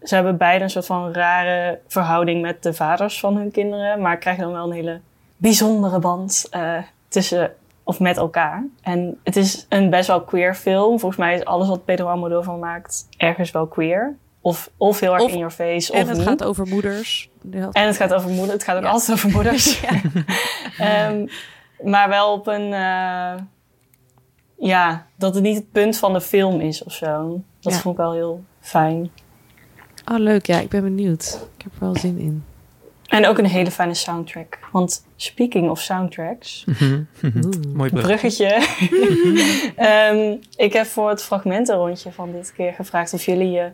ze hebben beide een soort van rare verhouding met de vaders van hun kinderen. Maar krijgen dan wel een hele bijzondere band eh, tussen of met elkaar. En het is een best wel queer film. Volgens mij is alles wat Pedro Almodovar maakt ergens wel queer. Of, of heel erg Of- in your face. En of het niet. gaat over moeders. En het gaat over moeder. Het gaat ook Ja. altijd over moeders. Ehm, maar wel op een... eh, ja, dat het niet het punt van de film is of zo. Dat Ja. vond ik wel heel fijn. Oh, leuk. Ja, ik ben benieuwd. Ik heb er wel zin in. En ook een hele fijne soundtrack. Want speaking of soundtracks... Mooi brug. Bruggetje. Ehm, ik heb voor het fragmentenrondje van dit keer gevraagd... of jullie je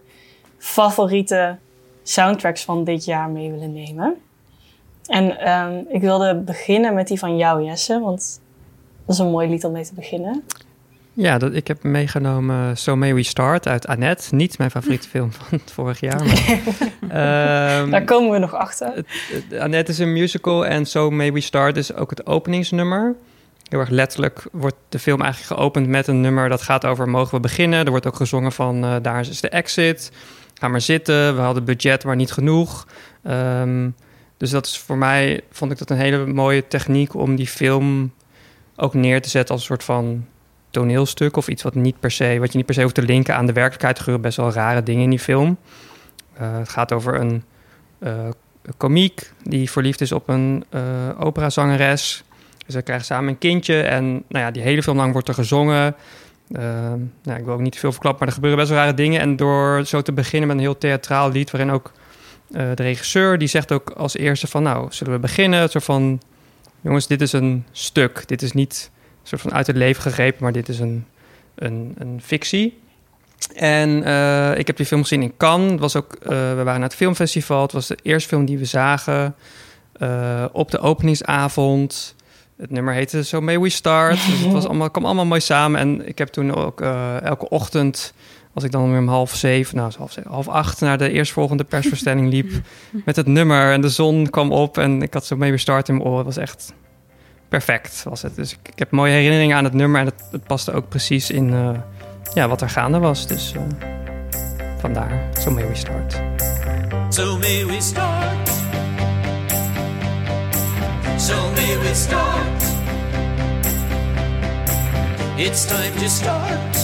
favoriete soundtracks van dit jaar mee willen nemen. En ehm, ik wilde beginnen met die van jou, Jesse. Want dat is een mooi lied om mee te beginnen. Ja, dat, ik heb meegenomen So May We Start uit Annette. Niet mijn favoriete film van het vorig jaar. Maar, Ehm, Daar komen we nog achter. Annette is een musical en So May We Start is ook het openingsnummer. Heel erg letterlijk wordt de film eigenlijk geopend met een nummer dat gaat over mogen we beginnen. Er wordt ook gezongen van eh, daar is de exit. Ga maar zitten. We hadden budget, maar niet genoeg. Ehm, dus dat is voor mij, vond ik dat een hele mooie techniek om die film ook neer te zetten als een soort van toneelstuk of iets wat niet per se, wat je niet per se hoeft te linken aan de werkelijkheid. Er gebeuren best wel rare dingen in die film. Eh, het gaat over een eh, komiek die verliefd is op een eh operazangeres. Ze krijgen samen een kindje en nou ja, die hele film lang wordt er gezongen. Nou, ik wil ook niet te veel verklappen, maar er gebeuren best wel rare dingen. En door zo te beginnen met een heel theatraal lied, waarin ook de regisseur die zegt ook als eerste van, nou, zullen we beginnen? Het soort van, jongens, dit is een stuk. Dit is niet een soort van uit het leven gegrepen, maar dit is een, een, een fictie. En eh, ik heb die film gezien in Cannes. Het was ook, eh, we waren naar het filmfestival. Het was de eerste film die we zagen. eh, op de openingsavond. Het nummer heette So May We Start. Dus het was allemaal, kwam allemaal mooi samen. En ik heb toen ook elke ochtend, als ik dan weer om half zeven, nou half, zeven, half acht naar de eerstvolgende persverstelling liep met het nummer. En de zon kwam op en ik had So May We Start in mijn oren. Het was echt perfect was het. Dus ik, ik heb mooie herinneringen aan het nummer en het, het paste ook precies in ja, wat er gaande was. Dus eh, vandaar, So May We Start. So may we start. So may we start. It's time to start.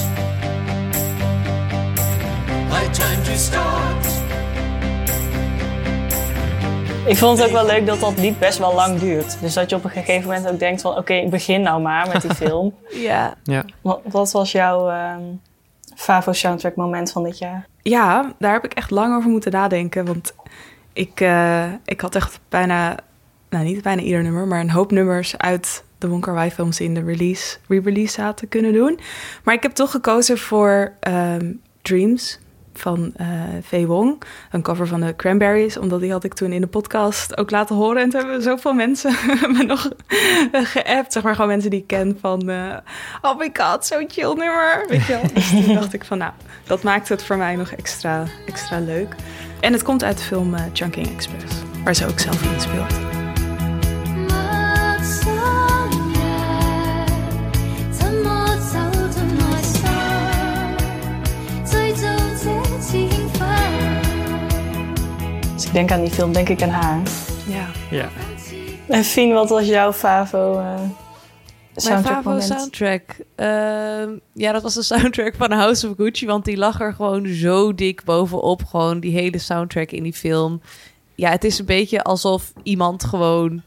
High time to start. Ik vond het ook wel leuk dat dat lied best wel lang duurt. Dus dat je op een gegeven moment ook denkt van... oké, ik begin nou maar met die film. Ja. Ja. Wat, wat was jouw ehm, Favo soundtrack moment van dit jaar? Ja, daar heb ik echt lang over moeten nadenken. Want ik, eh, ik had echt bijna, nou niet bijna ieder nummer, maar een hoop nummers uit de Wonka Wai films in de release, re-release zaten kunnen doen. Maar ik heb toch gekozen voor ehm, Dreams van eh V. Wong. Een cover van de Cranberries, omdat die had ik toen in de podcast ook laten horen. En toen hebben zoveel mensen me nog geappt. Zeg maar gewoon mensen die ik ken van... eh, oh my god, zo'n chill nummer. Weet je wel? Dus toen dacht ik van nou, dat maakt het voor mij nog extra, extra leuk. En het komt uit de film eh, Chunking Express, waar ze ook zelf in speelt. Ik denk aan die film, denk ik aan haar. Ja. Ja. En Fien, wat was jouw Favo eh Mijn soundtrack Favo moment? soundtrack. Ehm, ja, dat was de soundtrack van House of Gucci. Want die lag er gewoon zo dik bovenop. Gewoon die hele soundtrack in die film. Ja, het is een beetje alsof iemand gewoon...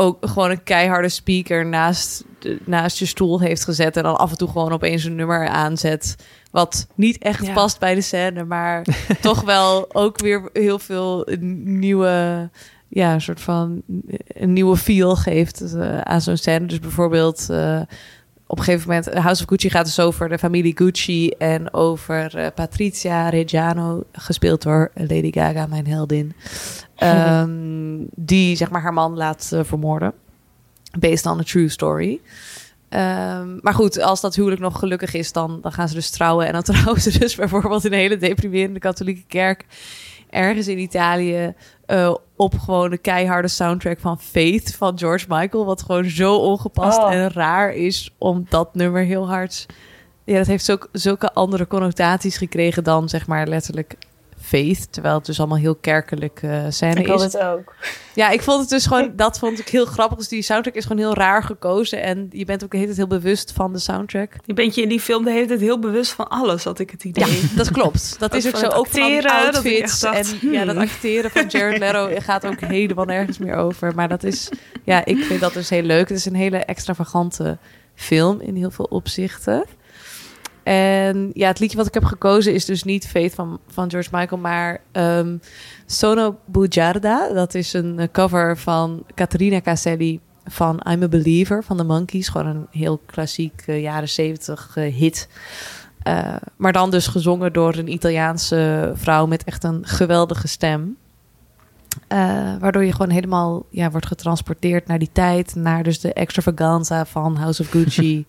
ook gewoon een keiharde speaker naast, naast je stoel heeft gezet... en dan af en toe gewoon opeens een nummer aanzet... wat niet echt Ja. past bij de scène... maar toch wel ook weer heel veel nieuwe... ja, een soort van een nieuwe feel geeft eh, aan zo'n scène. Dus bijvoorbeeld... eh, op een gegeven moment, House of Gucci gaat dus over de familie Gucci en over eh, Patricia Reggiano, gespeeld door Lady Gaga, mijn heldin. Ehm, die zeg maar haar man laat eh, vermoorden. Based on a true story. Ehm, maar goed, als dat huwelijk nog gelukkig is, dan, dan gaan ze dus trouwen. En dan trouwen ze dus bijvoorbeeld in een hele deprimerende katholieke kerk. Ergens in Italië eh, op gewoon de keiharde soundtrack van Faith van George Michael. Wat gewoon zo ongepast Oh. en raar is om dat nummer heel hard... Ja, dat heeft zulke, zulke andere connotaties gekregen dan zeg maar letterlijk Faith. Terwijl het dus allemaal heel kerkelijk eh scène Ik is. het ook. Ja, ik vond het dus gewoon, dat vond ik heel grappig. Dus die soundtrack is gewoon heel raar gekozen. En je bent ook de hele tijd heel bewust van de soundtrack. Je bent je in die film de hele tijd heel bewust van alles, had ik het idee. Ja, dat klopt. Dat Ook is ook van zo. Ook van acteren, dat ik outfits. dacht, en ja, dat hmm. acteren van Jared Leto gaat ook helemaal nergens meer over. Maar dat is, ja, ik vind dat dus heel leuk. Het is een hele extravagante film in heel veel opzichten. En ja, het liedje wat ik heb gekozen is dus niet Faith van, van George Michael, maar ehm, Sono Bugiarda. Dat is een eh, cover van Caterina Caselli van I'm a Believer van de Monkees. Gewoon een heel klassiek eh, jaren zeventig eh, hit. Maar dan dus gezongen door een Italiaanse vrouw met echt een geweldige stem. Waardoor je gewoon helemaal ja, wordt getransporteerd naar die tijd. Naar dus de extravaganza van House of Gucci.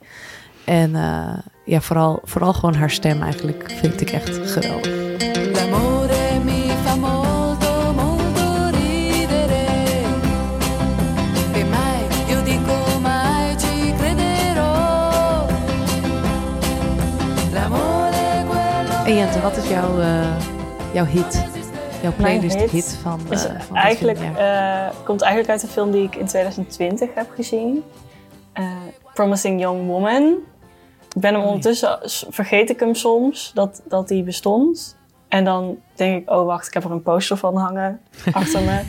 en eh, ja, vooral, vooral gewoon haar stem eigenlijk vind ik echt geweldig. L'amore mi fa molto, molto ridere. E mai, io dico mai ci crederò. L'amore quello En Jente, wat is jouw, eh, jouw hit? Jouw playlist hit, hit van, eh, is van dit eigenlijk, film, ja. eh, komt eigenlijk uit een film die ik in 2020 heb gezien. Eh, Promising Young Woman. Ik ben hem ondertussen, s- vergeet ik hem soms, dat, dat die bestond. En dan denk ik, oh wacht, ik heb er een poster van hangen achter me.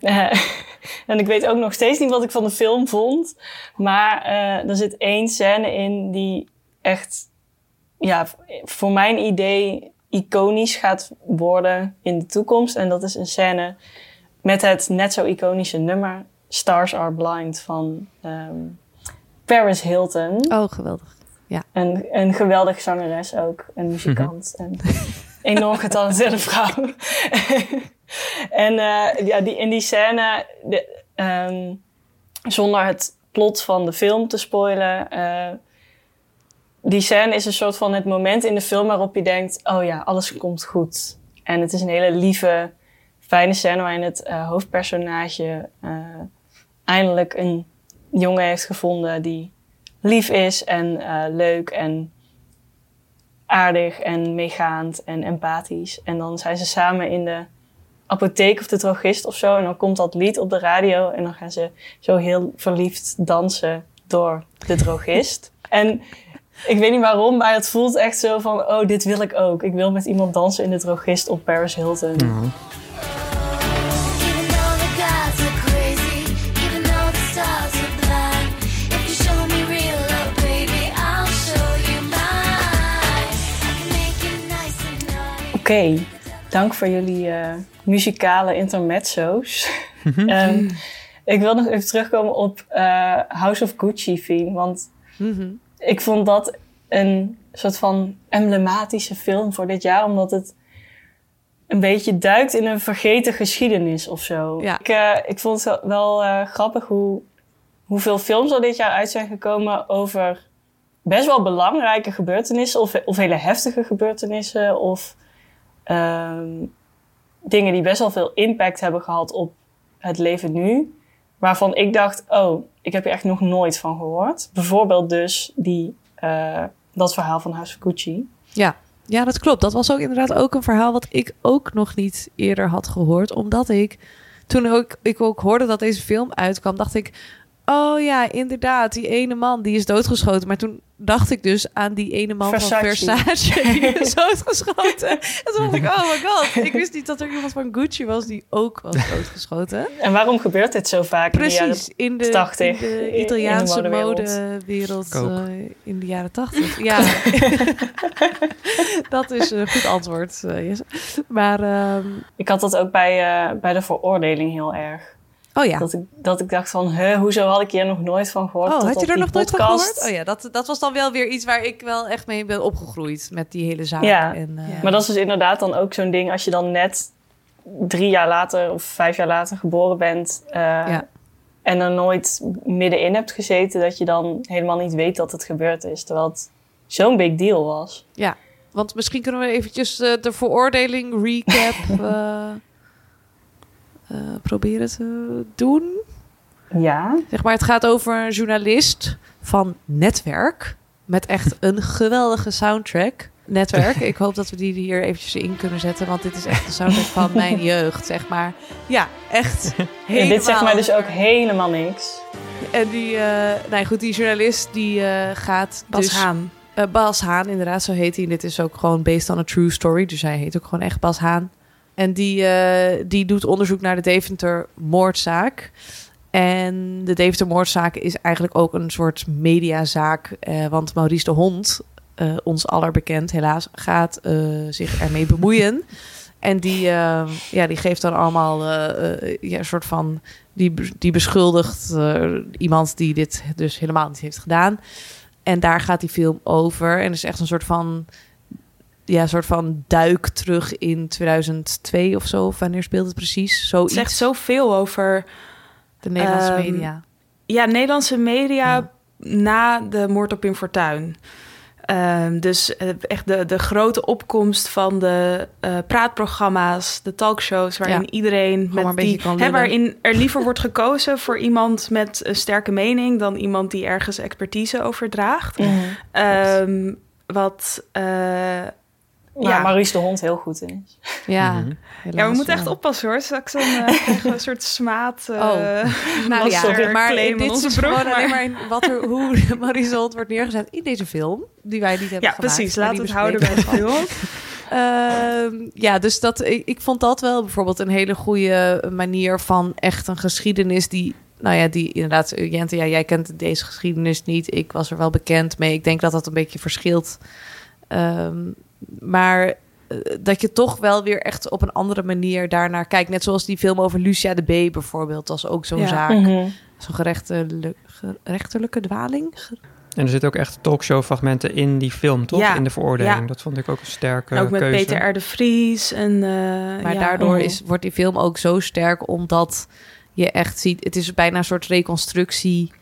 Eh, en ik weet ook nog steeds niet wat ik van de film vond. Maar eh, er zit één scène in die echt, ja, voor mijn idee iconisch gaat worden in de toekomst. En dat is een scène met het net zo iconische nummer Stars Are Blind van ehm, Paris Hilton. Oh, geweldig. Ja. Een, een geweldig zangeres ook, een muzikant. En enorm getalenteerde vrouw. En eh, ja, die, in die scène, de, ehm, zonder het plot van de film te spoilen, eh, die scène is een soort van het moment in de film waarop je denkt: oh ja, alles komt goed. En het is een hele lieve, fijne scène waarin het eh, hoofdpersonage eindelijk een jongen heeft gevonden die lief is en eh, leuk en aardig en meegaand en empathisch. En dan zijn ze samen in de apotheek of de drogist of zo. En dan komt dat lied op de radio en dan gaan ze zo heel verliefd dansen door de drogist. en ik weet niet waarom, maar het voelt echt zo van, oh, dit wil ik ook. Ik wil met iemand dansen in de drogist op Paris Hilton. Though Oké, dank voor jullie eh, muzikale intermezzo's. Ehm, ik wil nog even terugkomen op eh, House of Gucci theme, want ik vond dat een soort van emblematische film voor dit jaar, omdat het een beetje duikt in een vergeten geschiedenis of zo. Ja. Ik, eh, ik vond het wel, grappig hoe, hoeveel films er dit jaar uit zijn gekomen over best wel belangrijke gebeurtenissen of, of hele heftige gebeurtenissen of ehm, dingen die best wel veel impact hebben gehad op het leven nu. Waarvan ik dacht, oh, ik heb hier echt nog nooit van gehoord. Bijvoorbeeld dus die, eh, dat verhaal van Gucci. Ja. ja, dat klopt. Dat was ook inderdaad ook een verhaal wat ik ook nog niet eerder had gehoord. Omdat ik, toen ook, ik ook hoorde dat deze film uitkwam, dacht ik... Oh ja, inderdaad, die ene man die is doodgeschoten. Maar toen dacht ik dus aan die ene man van Versace. Die is doodgeschoten. En toen dacht ik, oh my god. Ik wist niet dat er iemand van Gucci was die ook was doodgeschoten. En waarom gebeurt dit zo vaak in de Precies, jaren in de, 80? in de in de Italiaanse modewereld? eh, in de jaren tachtig. Ja, dat is een goed antwoord, eh. Maar, ehm, Ik had dat ook bij, eh, bij de veroordeling heel erg. Oh ja. Dat, ik, dat ik dacht van, huh, hoezo had ik hier nog nooit van gehoord? Oh, had je er nog nooit van podcast. gehoord? Oh ja, dat, dat was dan wel weer iets waar ik wel echt mee ben opgegroeid met die hele zaak. Ja, En, eh, maar dat is dus inderdaad dan ook zo'n ding als je dan net drie jaar later of vijf jaar later geboren bent eh, Ja. en er nooit middenin hebt gezeten, dat je dan helemaal niet weet dat het gebeurd is, terwijl het zo'n big deal was. Ja, want misschien kunnen we eventjes eh, de veroordeling recap eh, proberen te doen. Ja, Zeg maar, het gaat over een journalist van Netwerk. Met echt een geweldige soundtrack. Netwerk. Ik hoop dat we die hier eventjes in kunnen zetten. Want dit is echt de soundtrack van mijn jeugd, zeg maar. Ja, echt en helemaal. dit zegt mij dus ook helemaal niks. En die, eh ja, goed, die journalist die eh, gaat Bas dus... Haan. Bas Haan, inderdaad, zo heet hij. En dit is ook gewoon based on a true story. Dus hij heet ook gewoon echt Bas Haan. En die, eh, die doet onderzoek naar de Deventer moordzaak. En de Deventer moordzaak is eigenlijk ook een soort mediazaak. eh, want Maurice de Hond, eh, ons allerbekend helaas, gaat zich ermee bemoeien. En die, ja, die geeft dan allemaal ja, een soort van... Die, die beschuldigt iemand die dit dus helemaal niet heeft gedaan. En daar gaat die film over. En het is echt een soort van... Ja, soort van duik terug in 2002 of zo. Of wanneer speelt het precies? Het Zoiets. zegt zoveel over de Nederlandse Ehm, media. ja, Nederlandse media na de moord op Pim Fortuyn. Ehm, dus eh, echt de, de grote opkomst van de eh, praatprogramma's, de talkshows, waarin Ja. iedereen met die, hè, waarin er liever wordt gekozen voor iemand met een sterke mening dan iemand die ergens expertise overdraagt. Ehm, wat eh, Waar ja. Maurice de Hond heel goed in is. Ja, Mhm. Ja, we moeten wel. echt oppassen hoor. Straks dan we een soort smaad. eh Oh. Nou ja, maar dit aan onze is broek, gewoon alleen maar- maar in wat er, hoe Maurice de Hond wordt neergezet in deze film. Die wij niet hebben Ja, gemaakt. precies. maar Laten we die het houden bij de film. Ehm, ja, dus dat, ik, ik vond dat wel bijvoorbeeld een hele goede manier van echt een geschiedenis die, nou ja, die inderdaad, Jente, ja, jij kent deze geschiedenis niet. Ik was er wel bekend mee. Ik denk dat dat een beetje verschilt. Ehm, maar eh, dat je toch wel weer echt op een andere manier daarnaar kijkt. Net zoals die film over Lucia de B bijvoorbeeld. Dat was ook zo'n Ja. zaak. Mhm. Zo'n gerechtelijk, gerechterlijke dwaling. En er zitten ook echt talkshow-fragmenten in die film, toch? Ja, in de veroordeling. ja. Dat vond ik ook een sterke En ook met keuze. Peter R. de Vries. En, eh, Maar ja. daardoor is, wordt die film ook zo sterk omdat je echt ziet... Het is bijna een soort reconstructie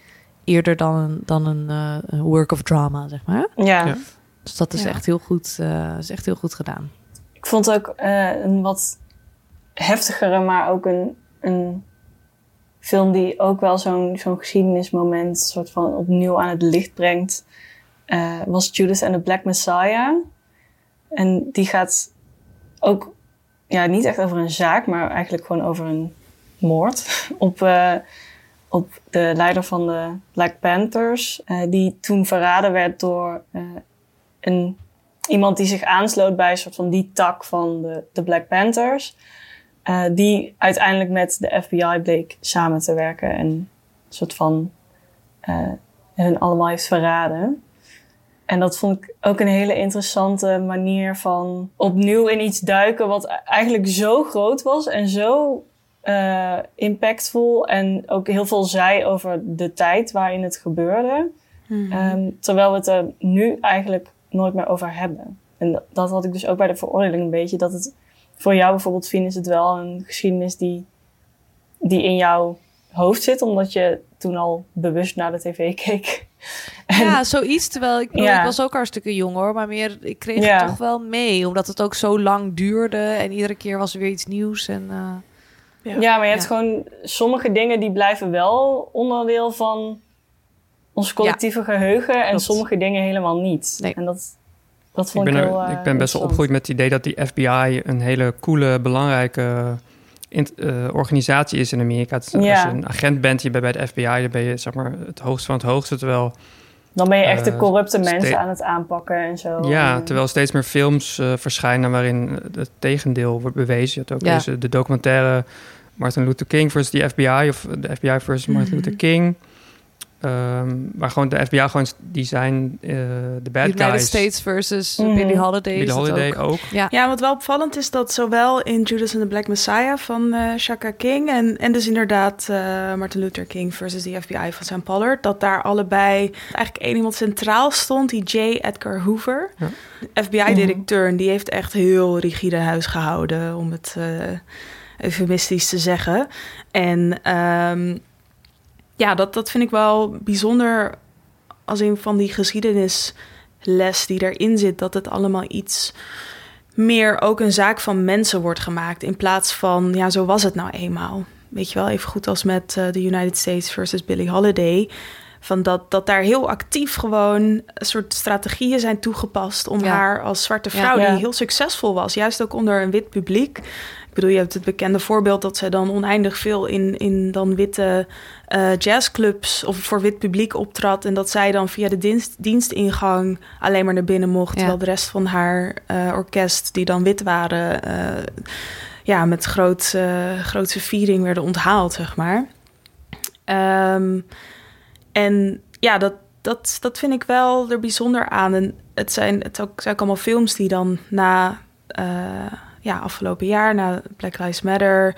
eerder dan een, dan een, eh, een work of drama, zeg maar. Ja. Dus dat is, Ja. echt heel goed, eh, is echt heel goed gedaan. Ik vond ook eh, een wat heftigere, maar ook een, een film die ook wel zo'n zo'n geschiedenismoment soort van opnieuw aan het licht brengt. eh, was Judas and the Black Messiah. En die gaat ook ja, niet echt over een zaak, maar eigenlijk gewoon over een moord op, op de leider van de Black Panthers. die toen verraden werd door een iemand die zich aansloot bij een soort van die tak van de, de Black Panthers. eh, die uiteindelijk met de FBI bleek samen te werken en een soort van eh hun allemaal heeft verraden. En dat vond ik ook een hele interessante manier van opnieuw in iets duiken wat eigenlijk zo groot was en zo eh, impactvol en ook heel veel zei over de tijd waarin het gebeurde. Ehm, terwijl we het er nu eigenlijk nooit meer over hebben. En dat, had ik dus ook bij de veroordeling een beetje. Dat het voor jou bijvoorbeeld, Fien, is het wel een geschiedenis die, die in jouw hoofd zit. Omdat je toen al bewust naar de tv keek. Ja, zoiets. Terwijl ik, bedoel, Ja. ik was ook hartstikke jong hoor. Maar meer, ik kreeg Ja. het toch wel mee. Omdat het ook zo lang duurde. En iedere keer was er weer iets nieuws. En, eh, Ja, maar je hebt Ja. gewoon sommige dingen die blijven wel onderdeel van ons collectieve geheugen. En klopt. sommige dingen helemaal niet. En dat, dat Ik vond ik, ben, er- heel eh, ik ben best wel opgegroeid met het idee dat die FBI een hele coole, belangrijke eh, organisatie is in Amerika. Als je een agent bent, je bent bij de FBI, dan ben je zeg maar, het hoogste van het hoogste. Terwijl, Dan ben je echt de eh, corrupte mensen aan het aanpakken en zo. ja, En- terwijl steeds meer films eh, verschijnen waarin het tegendeel wordt bewezen. Je had ook Ja. deze, de documentaire Martin Luther King versus de FBI of de FBI versus Martin Mhm. Luther King. Ehm waar gewoon de FBI gewoon, die zijn eh, de bad United guys. States versus Mhm. Billie Holiday. Billie Holiday ook. Ja. Ja, wat wel opvallend is dat zowel in Judas and the Black Messiah van eh Shaka King en, en dus inderdaad eh, Martin Luther King versus de FBI van Sam Pollard, dat daar allebei eigenlijk één iemand centraal stond, die J. Edgar Hoover. FBI-directeur, en die heeft echt heel rigide huis gehouden, om het eh eufemistisch te zeggen. En ehm, ja, dat, dat vind ik wel bijzonder als een van die geschiedenisles die erin zit, dat het allemaal iets meer ook een zaak van mensen wordt gemaakt. In plaats van, ja, zo was het nou eenmaal. Weet je wel, even goed als met eh, de United States versus Billie Holiday. Van dat, dat daar heel actief gewoon een soort strategieën zijn toegepast om Ja. haar als zwarte Ja. vrouw, Ja. die heel succesvol was, juist ook onder een wit publiek. Ik bedoel, je hebt het bekende voorbeeld dat zij dan oneindig veel in, in dan witte eh, jazzclubs of voor wit publiek optrad. En dat zij dan via de dienst, dienstingang alleen maar naar binnen mocht. Ja. Terwijl de rest van haar eh, orkest, die dan wit waren, eh, ja, met groot, eh, grootse viering werden onthaald, zeg maar. Ehm, en ja, dat, dat, dat vind ik wel er bijzonder aan. En het zijn, het ook, zijn ook allemaal films die dan na ja, afgelopen jaar, na Black Lives Matter,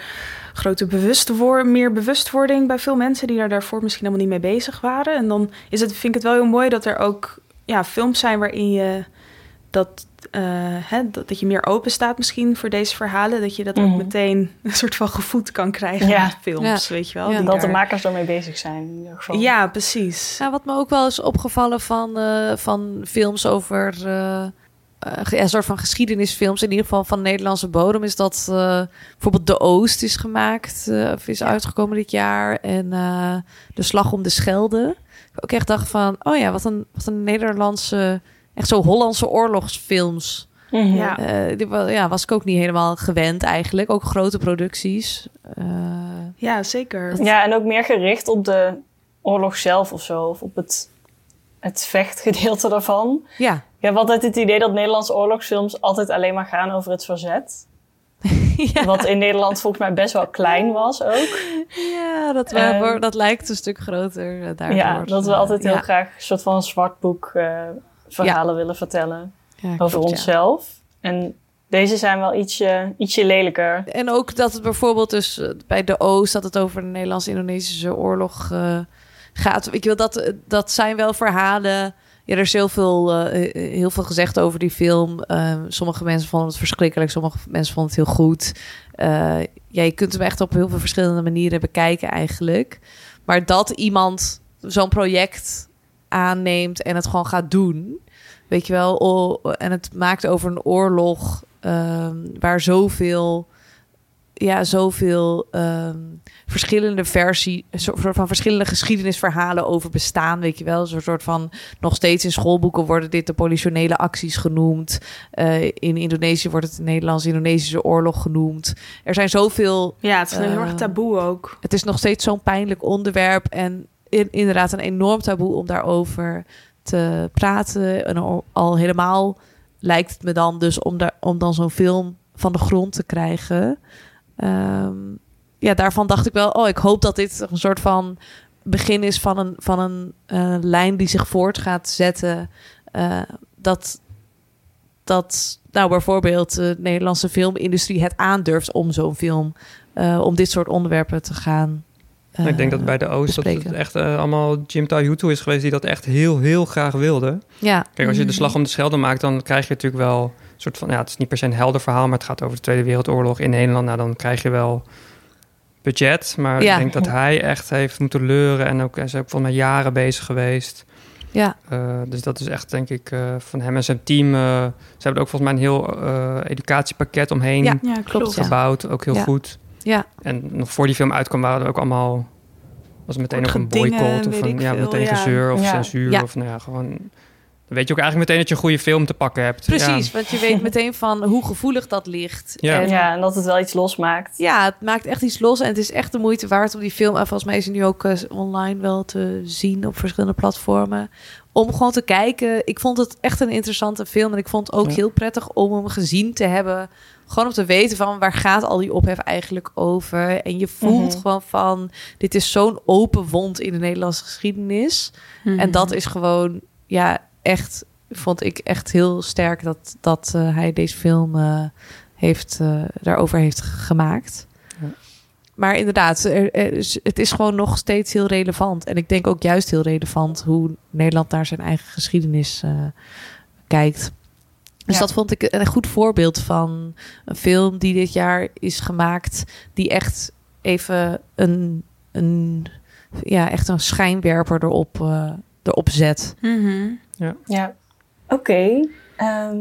grote bewustwording, meer bewustwording bij veel mensen die daar daarvoor misschien helemaal niet mee bezig waren. En dan is het, vind ik het wel heel mooi dat er ook ja, films zijn waarin je dat, eh, hè, dat, dat je meer open staat misschien voor deze verhalen. Dat je dat ook Mhm. meteen een soort van gevoed kan krijgen Ja. met films, Ja. weet je wel. Ja, die dat de makers daarmee bezig zijn in ieder geval. Ja, precies. Wat me ook wel is opgevallen van, eh, van films over eh, eh, een soort van geschiedenisfilms, in ieder geval van Nederlandse bodem, is dat eh, bijvoorbeeld De Oost is gemaakt, eh, of is uitgekomen dit jaar. En eh, De Slag om de Schelde. Ik ook echt dacht van, oh ja, wat een, wat een Nederlandse, echt zo Hollandse oorlogsfilms. Mhm. Ja. Eh, die ja, was ik ook niet helemaal gewend eigenlijk. Ook grote producties. Eh, Ja, zeker. Ja, en ook meer gericht op de oorlog zelf of zo. Of op het, het vechtgedeelte daarvan. ja. Ik heb altijd het idee dat Nederlandse oorlogsfilms altijd alleen maar gaan over het verzet. Wat in Nederland volgens mij best wel klein was ook. Ja, dat, we, Ehm, dat lijkt een stuk groter eh, daardoor. Ja, dat we altijd heel ja. graag een soort van zwartboek eh verhalen willen vertellen over klopt, onszelf. En deze zijn wel ietsje, ietsje lelijker. En ook dat het bijvoorbeeld dus eh, bij de Oost... dat het over de Nederlands-Indonesische oorlog gaat. Ik wil dat, dat zijn wel verhalen. Ja, er is heel veel, eh, heel veel gezegd over die film. Eh, sommige mensen vonden het verschrikkelijk, sommige mensen vonden het heel goed. Eh, ja, je kunt hem echt op heel veel verschillende manieren bekijken eigenlijk. Maar dat iemand zo'n project aanneemt en het gewoon gaat doen, weet je wel, en het maakt over een oorlog ehm, waar zoveel ja, zoveel ehm, verschillende versie, een soort van verschillende geschiedenisverhalen over bestaan, weet je wel. Zo'n soort van, nog steeds in schoolboeken worden dit de politionele acties genoemd. Eh, in Indonesië wordt het de Nederlands-Indonesische oorlog genoemd. Er zijn zoveel... Ja, het is een heel erg eh, taboe ook. Het is nog steeds zo'n pijnlijk onderwerp en in- inderdaad een enorm taboe om daarover te praten. En al, al helemaal lijkt het me dan dus om, daar, om dan zo'n film van de grond te krijgen. Ehm, ja, daarvan dacht ik wel, oh, ik hoop dat dit een soort van begin is van een, van een eh, lijn die zich voort gaat zetten. Eh, dat, dat nou bijvoorbeeld de Nederlandse filmindustrie het aandurft om zo'n film, eh, om dit soort onderwerpen te gaan. ik denk dat bij de Oost dat het echt allemaal Jim Tahutu is geweest die dat echt heel, heel graag wilde. Ja. Kijk, als je de Mhm. slag om de Schelde maakt, dan krijg je natuurlijk wel soort van, ja, het is niet per se een helder verhaal, maar het gaat over de Tweede Wereldoorlog in Nederland. Nou, dan krijg je wel budget, maar Ja. ik denk dat hij echt heeft moeten leuren en ook, hij is ook volgens mij jaren bezig geweest. Ja. Eh, dus dat is echt, denk ik, eh, van hem en zijn team. eh, ze hebben ook volgens mij een heel educatiepakket omheen Ja, ja, klopt, gebouwd. Ook heel goed. Ja. En nog voor die film uitkwam, waren er ook allemaal. Was meteen ook een boycott of een ja, meteen gezeur of censuur. Of nou ja, gewoon. Dan weet je ook eigenlijk meteen dat je een goede film te pakken hebt. Precies, Ja. want je weet meteen van hoe gevoelig dat ligt. Ja. En Ja, en dat het wel iets losmaakt. Ja, het maakt echt iets los en het is echt de moeite waard om die film. En volgens mij is hij nu ook eh, online wel te zien op verschillende platformen. Om gewoon te kijken. Ik vond het echt een interessante film. En ik vond het ook Ja. heel prettig om hem gezien te hebben. Gewoon om te weten van waar gaat al die ophef eigenlijk over. En je voelt Mhm. gewoon van dit is zo'n open wond in de Nederlandse geschiedenis. Mhm. En dat is gewoon, ja, echt, vond ik echt heel sterk dat, dat eh, hij deze film eh, heeft, eh, daarover heeft gemaakt. Ja. Maar inderdaad, er, er is, het is gewoon nog steeds heel relevant. En ik denk ook juist heel relevant hoe Nederland naar zijn eigen geschiedenis eh, kijkt. Dus Ja. dat vond ik een goed voorbeeld van een film die dit jaar is gemaakt, die echt even een, een, ja, echt een schijnwerper erop, eh, erop zet. Mhm. Ja. Oké. ehm,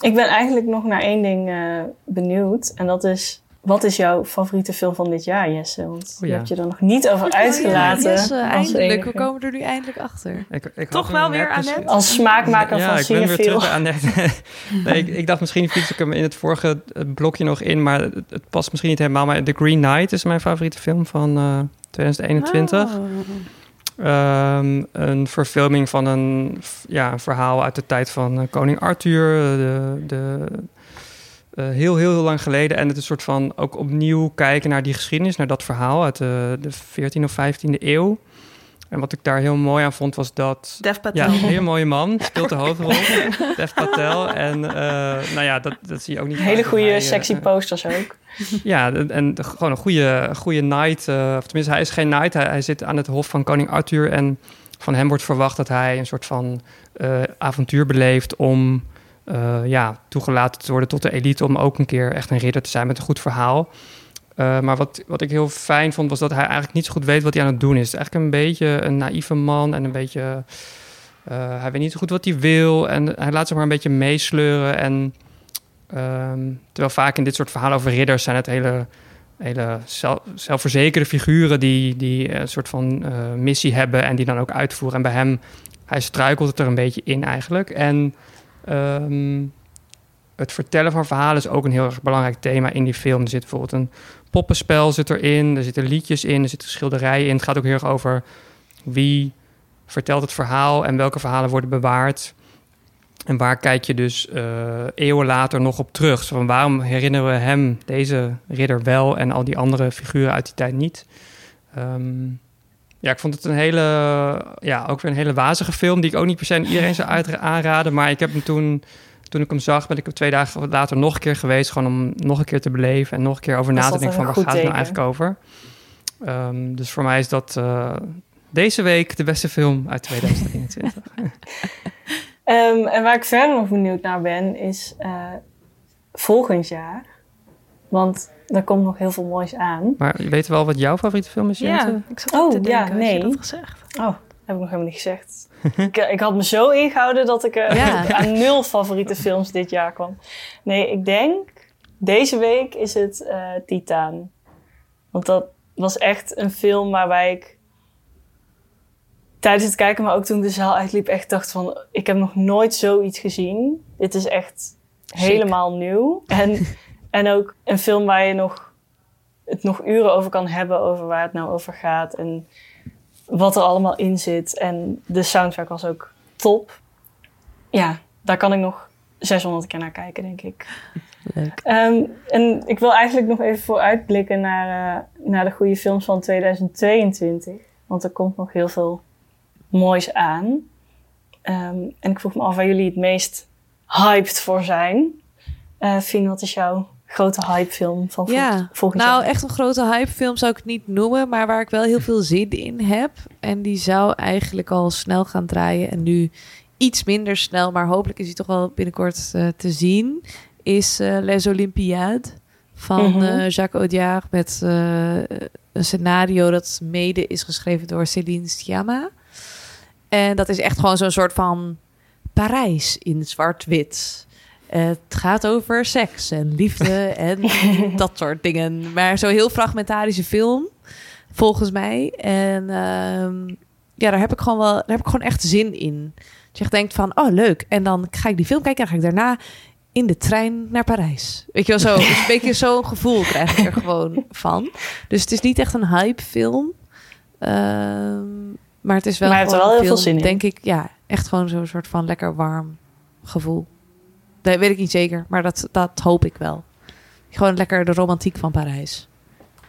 ik ben eigenlijk nog naar één ding eh, benieuwd. En dat is, wat is jouw favoriete film van dit jaar, Jesse? Want Oh je ja. hebt je er nog niet over uitgelaten. Yes, eh, als eindelijk. enige. We komen er nu eindelijk achter. Ik, ik Toch wel weer net dus- Annette? Als smaakmaker ja, van ik ben weer terug Annette. nee, ik, ik dacht misschien fiets ik hem in het vorige eh, blokje nog in, maar het, het past misschien niet helemaal. Maar The Green Knight is mijn favoriete film van eh, 2021. Oh. Ehm, een verfilming van een, ja, een verhaal uit de tijd van eh, koning Arthur. De, de, eh, heel, heel, heel lang geleden. En het is een soort van ook opnieuw kijken naar die geschiedenis, naar dat verhaal uit de, de 14e of 15e eeuw. En wat ik daar heel mooi aan vond, was dat... Dev Patel. Ja, een hele mooie man, speelt de hoofdrol. Dev Patel. En eh, nou ja, dat, dat zie je ook niet Hele goede hij, eh, sexy posters ook. ja, en- gewoon een goede, goede knight. eh, of tenminste, hij is geen knight. Hij, hij zit aan het hof van koning Arthur. En van hem wordt verwacht dat hij een soort van eh, avontuur beleeft... om eh, ja, toegelaten te worden tot de elite... om ook een keer echt een ridder te zijn met een goed verhaal. Eh, maar wat, wat ik heel fijn vond, was dat hij eigenlijk niet zo goed weet wat hij aan het doen is. Eigenlijk een beetje een naïeve man en een beetje... eh, hij weet niet zo goed wat hij wil en hij laat zich maar een beetje meesleuren. En Ehm, terwijl vaak in dit soort verhalen over ridders zijn het hele, hele zelf, zelfverzekerde figuren die, die een soort van eh, missie hebben en die dan ook uitvoeren. En bij hem, hij struikelt het er een beetje in eigenlijk. En ehm, het vertellen van verhalen is ook een heel erg belangrijk thema in die film. Er zit bijvoorbeeld een poppenspel zit erin, er zitten liedjes in, er zitten schilderijen in. Het gaat ook heel erg over wie vertelt het verhaal en welke verhalen worden bewaard. En waar kijk je dus eh, eeuwen later nog op terug? Van waarom herinneren we hem, deze ridder, wel en al die andere figuren uit die tijd niet? Ehm, ja, ik vond het een hele, ja, ook weer een hele wazige film die ik ook niet per se aan iedereen zou aanraden. Maar ik heb hem toen, toen ik hem zag, ben ik er twee dagen later nog een keer geweest, gewoon om nog een keer te beleven en nog een keer over na te denken van waar gaat het nou eigenlijk over? Ehm, dus voor mij is dat, eh, deze week de beste film uit 2023. Ehm, en waar ik verder nog benieuwd naar ben, is eh, volgend jaar. Want er komt nog heel veel moois aan. maar je weet wel wat jouw favoriete film is, Jente? Ja, ik zat te Oh, denken, ja, je nee. dat gezegd? Oh, heb ik nog helemaal niet gezegd. ik, ik had me zo ingehouden dat ik eh, Ja. aan nul favoriete films dit jaar kwam. Nee, ik denk, deze week is het eh Titaan. Want dat was echt een film waarbij ik tijdens het kijken, maar ook toen de zaal uitliep, echt dacht van... Ik heb nog nooit zoiets gezien. Dit is echt helemaal nieuw. En, en ook een film waar je nog, het nog uren over kan hebben, over waar het nou over gaat. En wat er allemaal in zit. En de soundtrack was ook top. Ja, daar kan ik nog 600 keer naar kijken, denk ik. Leuk. Ehm, en ik wil eigenlijk nog even vooruitblikken naar, eh, naar de goede films van 2022. Want er komt nog heel veel moois aan. Ehm, en ik vroeg me af waar jullie het meest hyped voor zijn. Fien, wat is jouw grote hypefilm van vol- Ja, volgend nou jaar? echt een grote hypefilm zou ik het niet noemen, maar waar ik wel heel veel zin in heb. En die zou eigenlijk al snel gaan draaien en nu iets minder snel, maar hopelijk is hij toch wel binnenkort eh, te zien. Is eh, Les Olympiades van Mhm. eh, Jacques Audiard met een scenario dat mede is geschreven door Céline Sciamma. En dat is echt gewoon zo'n soort van Parijs in zwart-wit. Het gaat over seks en liefde en dat soort dingen. Maar zo heel fragmentarische film, volgens mij. En ehm, ja, daar heb ik gewoon wel, daar heb ik gewoon echt zin in. Dat je echt denkt van, oh leuk. En dan ga ik die film kijken en dan ga ik daarna in de trein naar Parijs. Weet je wel, zo een beetje zo'n gevoel krijg ik er gewoon van. Dus het is niet echt een hype film. Ehm, maar het is wel Maar gewoon wel heel film, veel zin in. Denk ik, ja, echt gewoon zo'n soort van lekker warm gevoel. Dat weet ik niet zeker, maar dat, dat hoop ik wel. Gewoon lekker de romantiek van Parijs.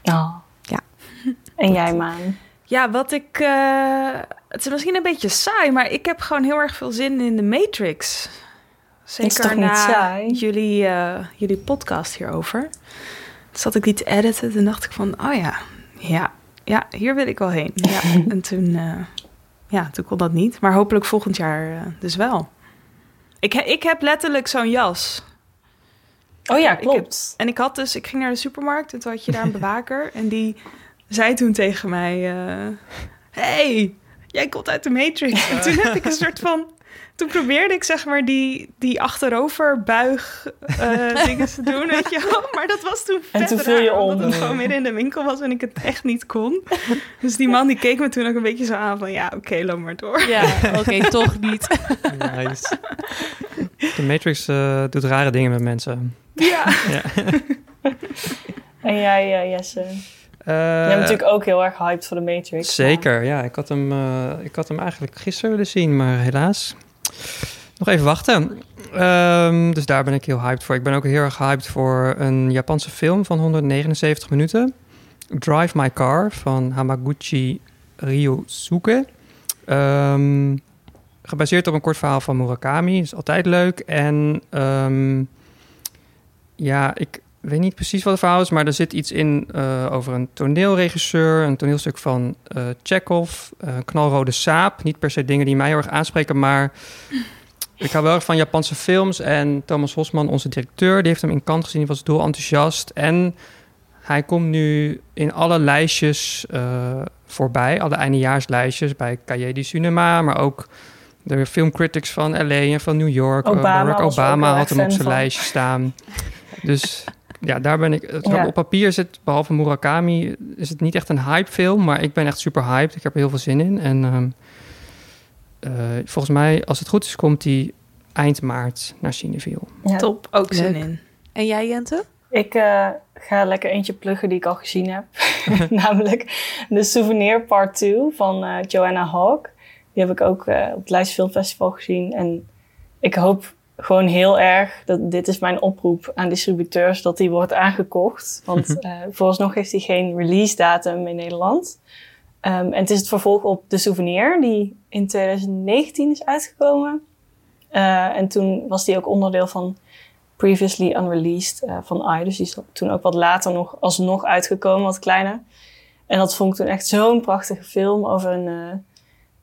Oh. Ja. En jij, Maan? Ja, wat ik... eh, het is misschien een beetje saai, maar ik heb gewoon heel erg veel zin in de Matrix. Zeker is toch niet na saai? Jullie, eh, jullie podcast hierover. Dus zat ik die te editen en dacht ik van... Oh ja, ja, ja, hier wil ik wel heen. Ja, en toen, eh, ja, toen kon dat niet. Maar hopelijk volgend jaar eh, dus wel. Ik, ik heb letterlijk zo'n jas. Oh ja, Ik klopt. heb- en ik had dus, ik ging naar de supermarkt en toen had je daar een bewaker. en die zei toen tegen mij: eh, Hey, jij komt uit de Matrix. En toen heb ik een soort van. Toen probeerde ik zeg maar die, die achteroverbuig eh dingen te doen, weet je wel. Maar dat was toen En vet toen viel je raar, om. Omdat het gewoon midden in de winkel was en ik het echt niet kon. Dus die man die keek me toen ook een beetje zo aan van... Ja, oké, loop maar door. Ja, oké, toch niet. Nice. De Matrix eh, doet rare dingen met mensen. Ja. Ja. En jij, eh, Jesse? Eh, jij bent natuurlijk ook heel erg hyped voor de Matrix. Zeker, ja. Ik had, hem, eh, ik had hem eigenlijk gisteren willen zien, maar helaas. Nog even wachten. Ehm, dus daar ben ik heel hyped voor. Ik ben ook heel erg hyped voor een Japanse film van 179 minuten. Drive My Car van Hamaguchi Ryosuke. Ehm, gebaseerd op een kort verhaal van Murakami. Is altijd leuk. En ehm, ja, ik weet niet precies wat het verhaal is, maar er zit iets in eh, over een toneelregisseur, een toneelstuk van eh Chekhov, eh, knalrode saap. Niet per se dingen die mij heel erg aanspreken, maar ik hou wel erg van Japanse films. En Thomas Hosman, onze directeur, die heeft hem in kant gezien, die was dol enthousiast. En hij komt nu in alle lijstjes voorbij, alle eindejaarslijstjes bij Cahiers du Cinema, maar ook de filmcritics van LA en van New York. Obama Barack Obama had hem op zijn van. lijstje staan. Dus ja, daar ben ik. Het, Ja. Op papier zit, behalve Murakami, is het niet echt een hype film, maar ik ben echt super hyped. Ik heb er heel veel zin in. En ehm, eh, volgens mij, als het goed is, komt die eind maart naar Cineville. Ja. Top, ook zin Leuk. in. En jij, Jente? Ik eh, ga lekker eentje pluggen die ik al gezien heb. Namelijk de Souvenir Part 2 van eh, Joanna Hawk. Die heb ik ook eh, op het Leidse Filmfestival gezien. En ik hoop gewoon heel erg, dat dit is mijn oproep aan distributeurs, dat die wordt aangekocht. Want eh, vooralsnog heeft hij geen release datum in Nederland. Ehm, en het is het vervolg op De Souvenir, die in 2019 is uitgekomen. Eh, en toen was die ook onderdeel van Previously Unreleased eh, van I. Dus die is toen ook wat later nog alsnog uitgekomen, wat kleiner. En dat vond ik toen echt zo'n prachtige film over een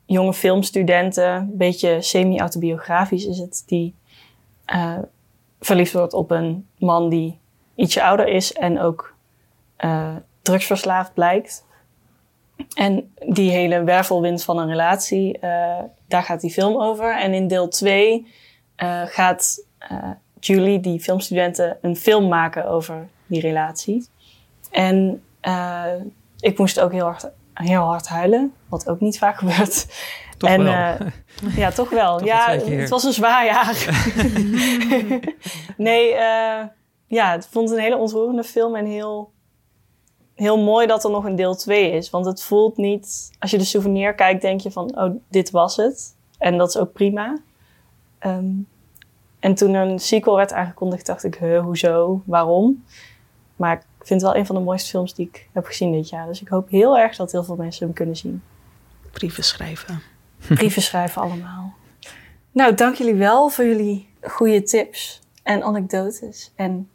jonge filmstudenten. Een beetje semi-autobiografisch is het. Die eh, verliefd wordt op een man die ietsje ouder is en ook eh, drugsverslaafd blijkt. En die hele wervelwind van een relatie, eh, daar gaat die film over. En in deel 2 gaat Julie, die filmstudenten, een film maken over die relatie. En ik moest ook heel hard, heel hard huilen, wat ook niet vaak gebeurt. Toch en, wel. eh, ja, toch wel. Toch ja, het was een zwaar jaar. nee, eh, ja, ik vond het een hele ontroerende film en heel, heel mooi dat er nog een deel 2 is. Want het voelt niet, als je de souvenir kijkt, denk je van, oh, dit was het. En dat is ook prima. Ehm, en toen een sequel werd aangekondigd, dacht ik, huh, hoezo, waarom? Maar ik vind het wel een van de mooiste films die ik heb gezien dit jaar. Dus ik hoop heel erg dat heel veel mensen hem kunnen zien. Brieven schrijven. Brieven schrijven allemaal. Nou, dank jullie wel voor jullie goede tips en anekdotes. En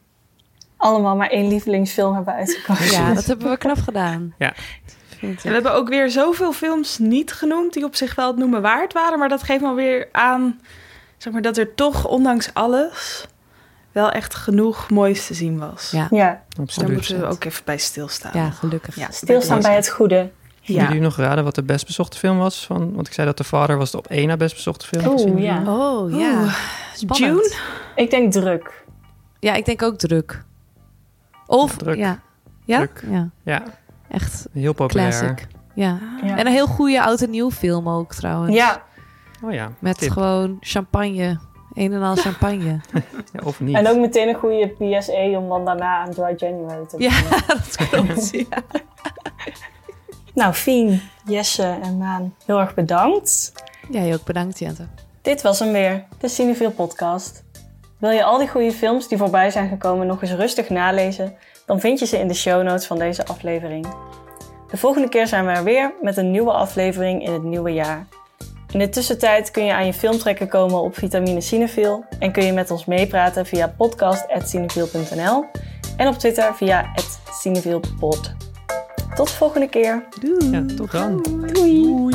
allemaal maar één lievelingsfilm hebben uitgekozen. Ja, dat hebben we knap gedaan. Ja. En we hebben ook weer zoveel films niet genoemd die op zich wel het noemen waard waren. Maar dat geeft me weer aan zeg maar, dat er toch, ondanks alles, wel echt genoeg moois te zien was. Ja. Ja, Daar Absoluut. moeten we ook even bij stilstaan. Ja, gelukkig. Ja, stilstaan bij het goede. Kunnen Ja. jullie nog raden wat de best bezochte film was? Van, want ik zei dat de vader was de op één na best bezochte film. Oeh, ja. Oh, ja. June? Ik denk druk. Ja, ik denk ook druk. Of, Druk. ja. Ja? Druk. Ja, Ja, echt heel populair. classic. Ja. Ja. En een heel goede oud en nieuw film ook trouwens. Ja, Oh ja, Met tip. gewoon champagne. Een en al champagne. Ja, of niet. en ook meteen een goede PSA om dan daarna aan Dry January te ja, beginnen. dat klopt. Ja. Nou, Fien, Jesse en Maan, heel erg bedankt. Jij ook bedankt, Jente. Dit was hem weer, de Cineville podcast. Wil je al die goede films die voorbij zijn gekomen nog eens rustig nalezen? Dan vind je ze in de show notes van deze aflevering. De volgende keer zijn we er weer met een nieuwe aflevering in het nieuwe jaar. In de tussentijd kun je aan je filmtrekken komen op Vitamine Cineville en kun je met ons meepraten via podcast.cineville.nl en op Twitter via @cineville_pod. Tot de volgende keer. Doei. Ja, tot dan. Doei. Doei.